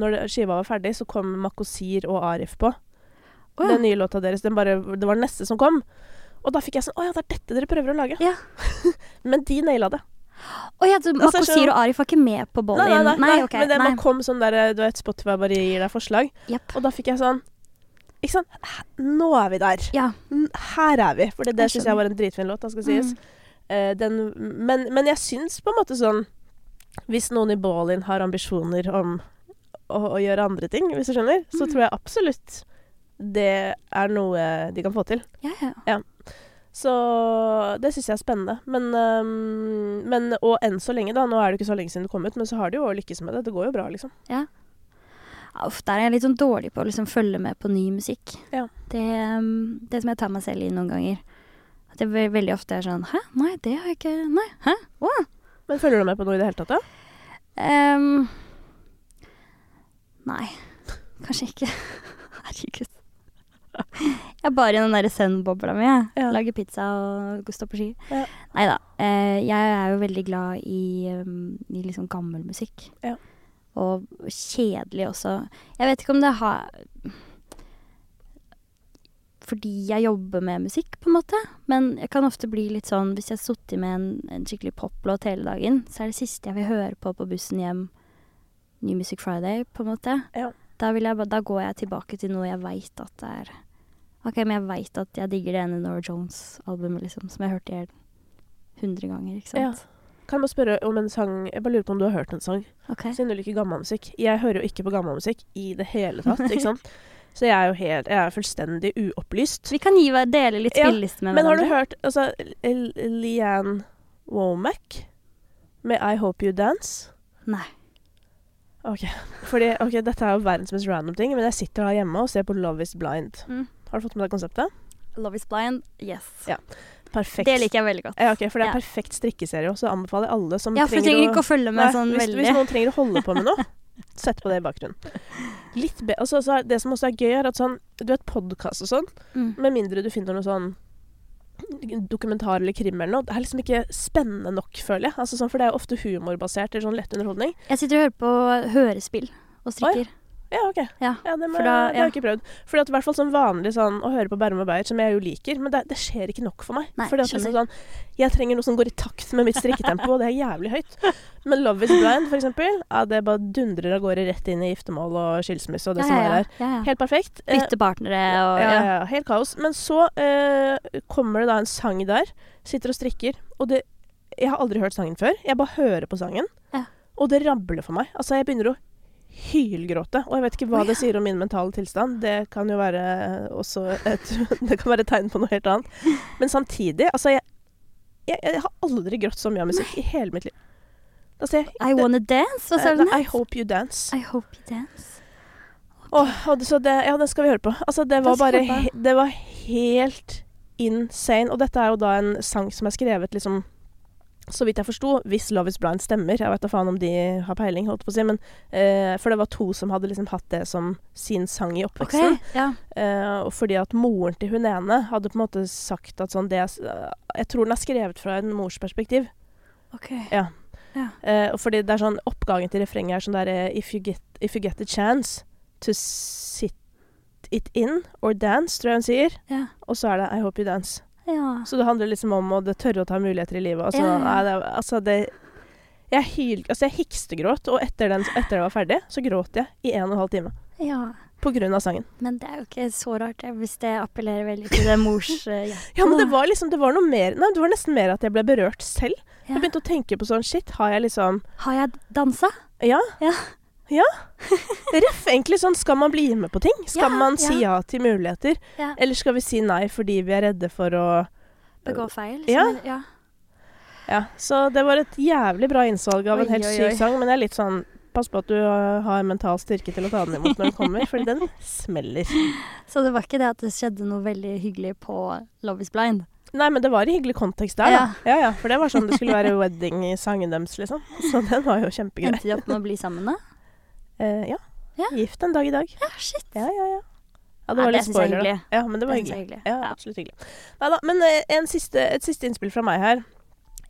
Når skiva var ferdig, så kom Makosir og Arif på. Oh, ja. Den nye låta deres. Den bare, det var den neste som kom. Og da fikk jeg sånn Å ja, det er dette dere prøver å lage. Ja. men de naila det. Å ja, Altså, Makosir og Arif var ikke med på bollen? Nei, nei, nei, nei, okay, men det bare kom sånn der Du vet, Spotify bare gir deg forslag. Yep. Og da fikk jeg sånn Ikke sant? Nå er vi der. Ja. Her er vi. For det, det syns jeg var en dritfin låt, da skal sies. Mm. Eh, den, men, men jeg syns på en måte sånn Hvis noen i Ballin har ambisjoner om å, å gjøre andre ting, hvis du skjønner, så Mm. tror jeg absolutt det er noe de kan få til. Ja, ja. Så det syns jeg er spennende. Men, um, men Og enn så lenge, da. Nå er det ikke så lenge siden du kom ut, men så har du jo lykkes med det. Det går jo bra, liksom. Ja, Uff, der er jeg litt sånn dårlig på å liksom følge med på ny musikk. Ja. Det, um, det som jeg tar meg selv i noen ganger. At er veldig ofte er sånn Hæ? Nei, det har jeg ikke Nei. Hæ? Å? Men følger du med på noe i det hele tatt, da? Um, nei. Kanskje ikke. Herregud. Jeg er bare i den derre zen-bobla mi. jeg. Ja. Lager pizza og stå på ski. Ja. Nei da. Eh, jeg er jo veldig glad i, um, i liksom gammel musikk. Ja. Og kjedelig også. Jeg vet ikke om det har Fordi jeg jobber med musikk, på en måte. Men jeg kan ofte bli litt sånn Hvis jeg har sittet med en, en skikkelig poplåt hele dagen, så er det siste jeg vil høre på på bussen hjem New Music Friday, på en måte. Ja. Da, vil jeg, da går jeg tilbake til noe jeg veit at det er Ok, men jeg veit at jeg digger det ene Nora Jones-albumet, liksom, som jeg hørte i hjel hundre ganger, ikke sant? Kan jeg bare spørre om en sang Jeg bare lurer på om du har hørt en sang, Okay. siden du liker gammel musikk. Jeg hører jo ikke på gammel musikk i det hele tatt, ikke sant. Så jeg er jo helt Jeg er fullstendig uopplyst. Vi kan gi, dele litt Ja, med hverandre. Men har du hørt altså Leanne Womack med I Hope You Dance? Nei. Ok, fordi, ok, dette er jo verdens mest random ting, men jeg sitter her hjemme og ser på Love Is Blind. Mm. Har du fått med deg konseptet? Love is blind, yes. Ja. Perfekt. Det liker jeg veldig godt. Ja, ok, for det er Ja. perfekt strikkeserie, så anbefaler jeg alle som Ja, for du trenger ikke å følge med Nei, sånn hvis, veldig. hvis noen trenger å holde på med noe, sett på det i bakgrunnen. Litt be altså, så det som også er gøy, er at sånn Du vet podkast og sånn, Mm. med mindre du finner noe sånn dokumentar eller krim eller noe, det er liksom ikke spennende nok, føler jeg. Altså, sånn, for det er jo ofte humorbasert eller sånn lett underholdning. Jeg sitter og hører på hørespill og strikker. Ja, OK. Ja, det, må, da- det har ja. jeg ikke prøvd. Fordi at i hvert fall sånn vanlig sånn å høre på Bærum og Beyer, som jeg jo liker, men det, det skjer ikke nok for meg. Nei, Fordi at liksom sånn, jeg trenger noe som går i takt med mitt strikketempo, og det er jævlig høyt. Men Love is blind, for eksempel, ja, det bare dundrer av gårde rett inn i giftermål og skilsmisse og det ja, som ja, er der. ja, ja. Helt perfekt. Eh, Bytte partnere og ja, ja. ja, ja, helt kaos. Men så eh, kommer det da en sang der. Sitter og strikker. Og det Jeg har aldri hørt sangen før. Jeg bare hører på sangen, Ja. og det rabler for meg. Altså, jeg begynner å hylgråte. Og jeg vet ikke hva oh, ja. det sier om min mentale tilstand. Det kan jo være også et Det kan være et tegn på noe helt annet. Men samtidig, altså jeg, jeg, jeg har aldri grått så mye av musikk i hele mitt liv. Altså, jeg, I wanna dance, hva sa eh, du? I hope you dance. I hope you dance. Åh, og det, så det, ja, den skal vi høre på. Altså, det var bare he, Det var helt insane. Og dette er jo da en sang som er skrevet liksom så vidt jeg forsto, hvis Love Is Blind stemmer Jeg vet da faen om de har peiling, holdt på å si, men eh, For det var to som hadde liksom hatt det som sin sang i oppveksten. oppveksten. Ja. Eh, og fordi at moren til hun ene hadde på en måte sagt at sånn det er Jeg tror den er skrevet fra en mors perspektiv. OK. Ja. Ja. Eh, og fordi det er sånn Oppgangen til refrenget er sånn der eh, if you, get, if you get the chance to sit it in or dance, tror jeg hun sier. Ja. Og så er det I hope you dance. Ja. Så det handler liksom om å tørre å ta muligheter i livet. Altså, Ja. Nei, det, altså det Jeg hyl, altså jeg hikstegråt, og etter, den, etter jeg var ferdig, så gråt jeg i en og en halv time. ja. På grunn av sangen. Men det er jo ikke så rart hvis det appellerer veldig til det mors eh, hjerte. Ja, men det var liksom Det var noe mer Nei, det var nesten mer at jeg ble berørt selv. Ja. Jeg begynte å tenke på sånn Shit, har jeg liksom Har jeg dansa? Ja. Ja. Ja. Ref, egentlig sånn Skal man bli med på ting? Skal Ja, man si ja. ja til muligheter? Ja. Eller skal vi si nei fordi vi er redde for å Begå feil? Ja. liksom. ja. Ja. Så det var et jævlig bra innsalg av en helt syk sang, men jeg er litt sånn Pass på at du uh, har mental styrke til å ta den imot når den kommer, for den smeller. Så det var ikke det at det skjedde noe veldig hyggelig på Love is blind? Nei, men det var i hyggelig kontekst der, da. Ja ja, for det var sånn det skulle være wedding i sangen deres, liksom. Så den var jo kjempegøy. Endte de opp med å bli sammen da? Eh, ja. Ja. Gift en dag i dag. Ja, shit. Ja, ja, ja. Ja, det var litt synes jeg er spoiler, da. hyggelig. Ja, men det var Det synes jeg hyggelig. er hyggelig. Ja, Ja. absolutt hyggelig. Neida, men eh, en siste, et siste innspill fra meg her.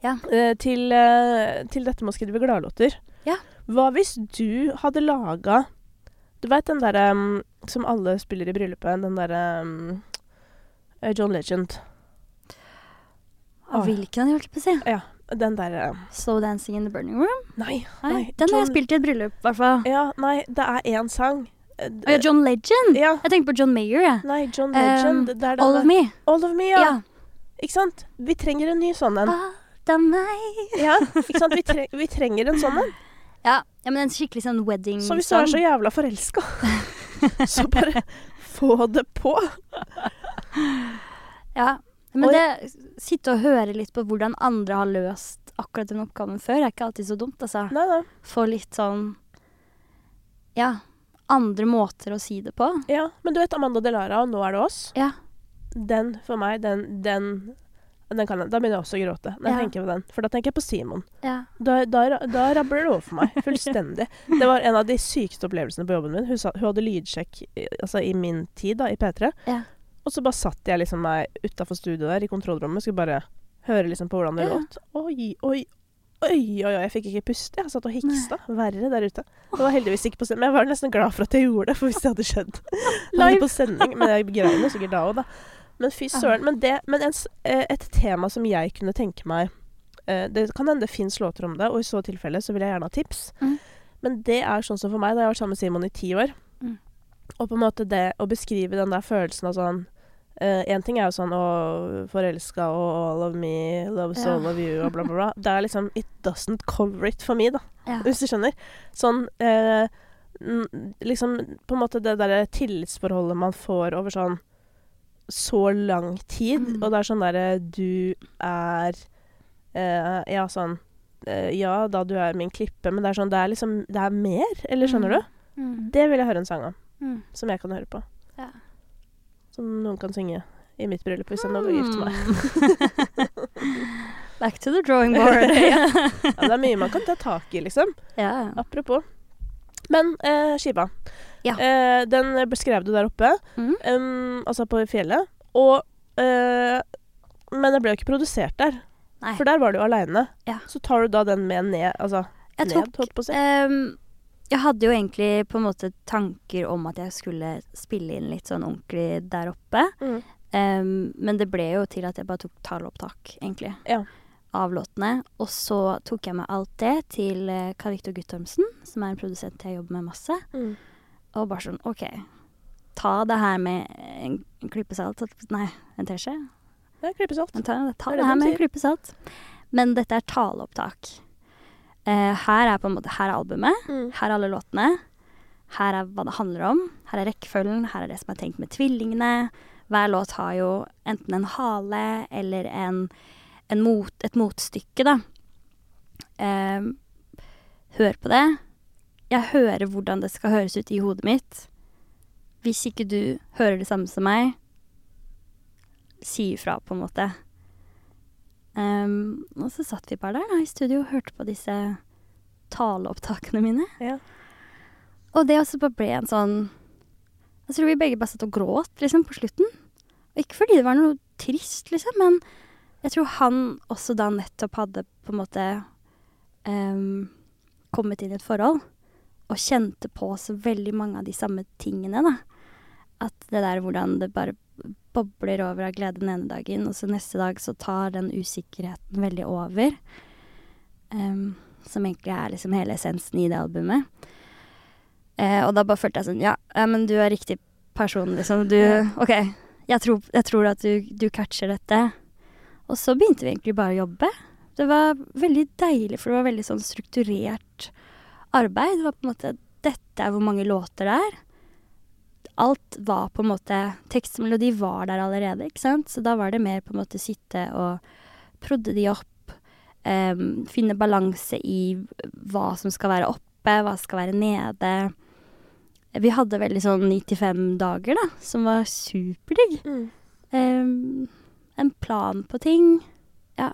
Ja. Eh, til, eh, til dette med å skrive gladlåter. Ja. Hva hvis du hadde laga Du veit den derre um, som alle spiller i bryllupet, den derre um, eh, John Legend. Av Åh. hvilken han holdt på å si? Ja, den derre Slow Dancing in the Burning Room? Nei, Nei, nei. den har jeg spilt i et bryllup, i hvert fall. Ja, nei, det er én sang. Eh, ja, John Legend? ja. Jeg tenker på John Mayer, jeg. Nei, John Um, Legend. den All of Me. All of me, ja. Ja. Ikke sant? Vi trenger en ny sånn en. Alt av meg. Ja, ikke sant? Vi, tre vi trenger en sånn en. Ja. ja, men en skikkelig sånn wedding Så hvis du er så jævla forelska, så bare få det på. Ja. Men det Sitte og høre litt på hvordan andre har løst akkurat den oppgaven før, er ikke alltid så dumt, altså. Nei, nei. Få litt sånn Ja. Andre måter å si det på. Ja, men du vet Amanda Delara og Nå er det oss. Ja. Den for meg, den, den, den kan jeg, Da begynner jeg også å gråte når jeg Ja. tenker på den. For da tenker jeg på Simon. Ja. Da, da, da rabler det over for meg. Fullstendig. Det var en av de sykeste opplevelsene på jobben min. Hun, sa, hun hadde lydsjekk altså i min tid da, i P3. Ja. Og så bare satt jeg liksom meg utafor studioet der i kontrollrommet skulle bare høre liksom på hvordan det låt. Oi, oi, oi, oi, oi, jeg fikk ikke puste. Jeg satt og hiksta. Verre der ute. Det var heldigvis ikke på sending. Men jeg var nesten glad for at jeg gjorde det, for hvis det hadde skjedd live på sending Men jeg grein jo sikkert da òg, da. Men fy søren. Men, det, men en, eh, et tema som jeg kunne tenke meg eh, Det kan hende det fins låter om det, og i så tilfelle så vil jeg gjerne ha tips. Mm. Men det er sånn som for meg, da jeg har vært sammen med Simon i ti år, Mm. og på en måte det å beskrive den der følelsen av sånn Én ting er jo sånn å forelska og all of me loves Ja. all of you og bla, bla, bla. Det er liksom It doesn't cover it for me, da. Ja. Hvis du skjønner. Sånn eh, Liksom på en måte det derre tillitsforholdet man får over sånn så lang tid, Mm. og det er sånn derre Du er eh, Ja, sånn eh, Ja, da du er min klippe, men det er sånn Det er liksom Det er mer, eller skjønner du? Mm. Det vil jeg høre en sang om, Mm. som jeg kan høre på. Ja. Som noen kan synge i mitt bryllup hvis jeg nå går gift meg. Mm. Back to the drawing board. Ja. Ja, det er mye man kan ta tak i, liksom. ja. Apropos. Men eh, skiva. Ja. Eh, den beskrev du der oppe, Mm. um, altså på fjellet. Og eh, Men den ble jo ikke produsert der, Nei. for der var du aleine. Ja. Så tar du da den med ned, altså Jeg ned, holdt på å si. Ehm, jeg hadde jo egentlig på en måte tanker om at jeg skulle spille inn litt sånn ordentlig der oppe. Mm. Um, men det ble jo til at jeg bare tok taleopptak, egentlig, Ja. av låtene. Og så tok jeg med alt det til uh, Karl Viktor Guttormsen, som er en produsent jeg jobber med masse. Mm. Og bare sånn OK, ta det her med en, klype salt Nei, en teskje. Ja, klippesalt. Men ta, ta Det det her med en klype salt. Men dette er taleopptak. Eh, her er på en måte Her er albumet. Mm. Her er alle låtene. Her er hva det handler om. Her er rekkefølgen. Her er det som er tenkt med tvillingene. Hver låt har jo enten en hale eller en, en mot, et motstykke, da. Uh, hør på det. Jeg hører hvordan det skal høres ut i hodet mitt. Hvis ikke du hører det samme som meg, si ifra, på en måte. Og så satt vi bare der da, i studio og hørte på disse taleopptakene mine. Ja. Og det også bare ble en sånn Jeg tror vi begge bare satt og gråt, liksom, på slutten. Og ikke fordi det var noe trist, liksom, men jeg tror han også da nettopp hadde på en måte um, kommet inn i et forhold. Og kjente på så veldig mange av de samme tingene, da. At det der hvordan det bare bobler over av glede den ene dagen, og så neste dag så tar den usikkerheten veldig over. Um, som egentlig er liksom hele essensen i det albumet. Uh, og da bare følte jeg sånn Ja, men du er riktig person, liksom. Du OK, jeg tror, jeg tror at du, du catcher dette. Og så begynte vi egentlig bare å jobbe. Det var veldig deilig, for det var veldig sånn strukturert arbeid. Det var på en måte Dette er hvor mange låter det er. Alt var på en måte Tekst og melodi var der allerede, ikke sant. Så da var det mer på en måte sitte og prodde de opp. Um, finne balanse i hva som skal være oppe, hva skal være nede. Vi hadde veldig sånn 95 dager, da, som var superdigg. Mm. Um, en plan på ting. Ja.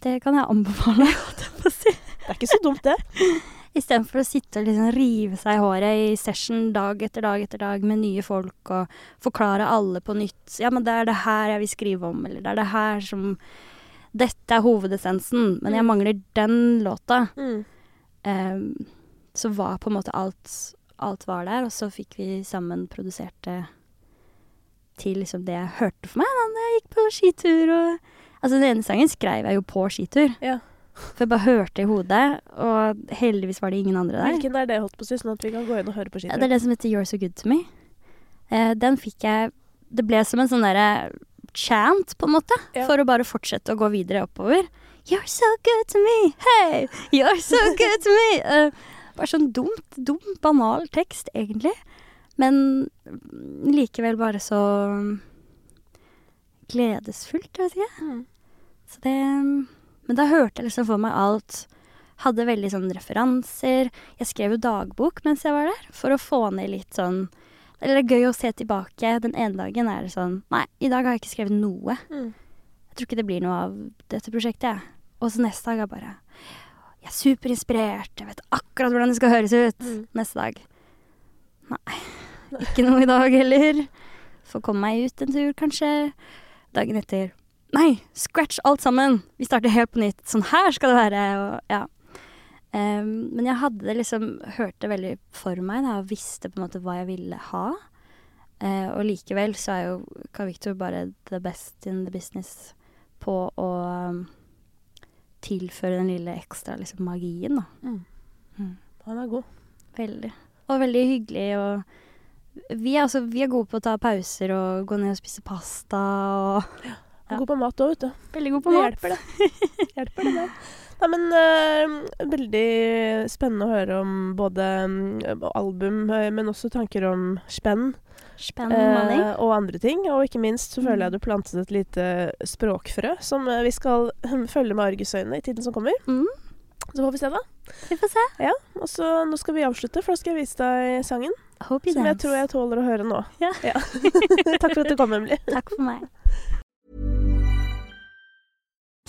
Det kan jeg anbefale. Det er ikke så dumt, det. Istedenfor å sitte og liksom rive seg i håret i session dag etter dag etter dag med nye folk og forklare alle på nytt. Ja, men det er det her jeg vil skrive om, eller det er det her som Dette er hovedessensen, men jeg Mm. mangler den låta. Mm. Um, så var på en måte alt Alt var der, og så fikk vi sammen produsert det til liksom det jeg hørte for meg da jeg gikk på skitur og Altså, den ene sangen skrev jeg jo på skitur. Ja. For jeg bare hørte i hodet, og heldigvis var det ingen andre der. Hvilken er det, holdt på å sånn at vi kan gå inn og høre på Ja, skitur? det er det som heter You're So Good To Me. Eh, den fikk jeg Det ble som en sånn derre chant, på en måte, Ja. for å bare fortsette å gå videre oppover. You're so good to me, hey! You're so good to me! Uh, bare sånn dumt, dum, banal tekst, egentlig. Men likevel bare så gledesfullt, jeg vet ikke. Mm. Så det Men da hørte jeg liksom for meg alt. Hadde veldig sånn referanser. Jeg skrev jo dagbok mens jeg var der, for å få ned litt sånn Eller det er gøy å se tilbake. Den ene dagen er det sånn Nei, i dag har jeg ikke skrevet noe. Mm. Jeg tror ikke det blir noe av dette prosjektet, jeg. Og så neste dag er bare Jeg er superinspirert. Jeg vet akkurat hvordan det skal høres ut. Mm. Neste dag Nei. Ikke noe i dag heller. Får komme meg ut en tur, kanskje. Dagen etter Nei, scratch alt sammen! Vi starter helt på nytt. Sånn her skal det være. Og, ja. um, men jeg hadde liksom Hørt det veldig for meg da, og visste på en måte hva jeg ville ha. Uh, og likevel så er jo Carl Victor bare the best in the business på å um, tilføre den lille ekstra liksom, magien, da. Mm. Mm. Han er god. Veldig. Og veldig hyggelig, og vi, er, altså, vi er gode på å ta pauser og gå ned og spise pasta og Ja. God på mat òg, vet du. Veldig god på Det mat. hjelper, det. hjelper det der. Nei, men uh, veldig spennende å høre om både um, album, eh, men også tanker om spenn Spenn eh, og andre ting. Og ikke minst så føler jeg Mm. du plantet et lite språkfrø som vi skal hm, følge med argusøyne i tiden som kommer. Mm, Så får vi se, da. vi får se. Ja, Og så nå skal vi avslutte, for da skal jeg vise deg sangen. Hope Som jeg tror jeg tåler å høre nå. Ja. Takk for at du kom, Emily. Takk for meg.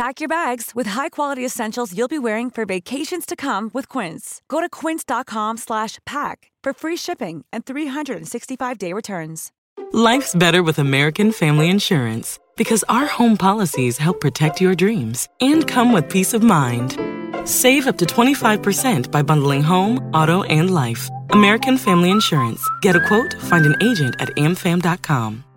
Pack your bags with high-quality essentials you'll be wearing for vacations to come with Quince. Go to quince.com slash pack for free shipping and 365-day returns. Life's better with American Family Insurance because our home policies help protect your dreams and come with peace of mind. Save up to 25% by bundling home, auto, and life. American Family Insurance. Get a quote, find an agent at amfam.com.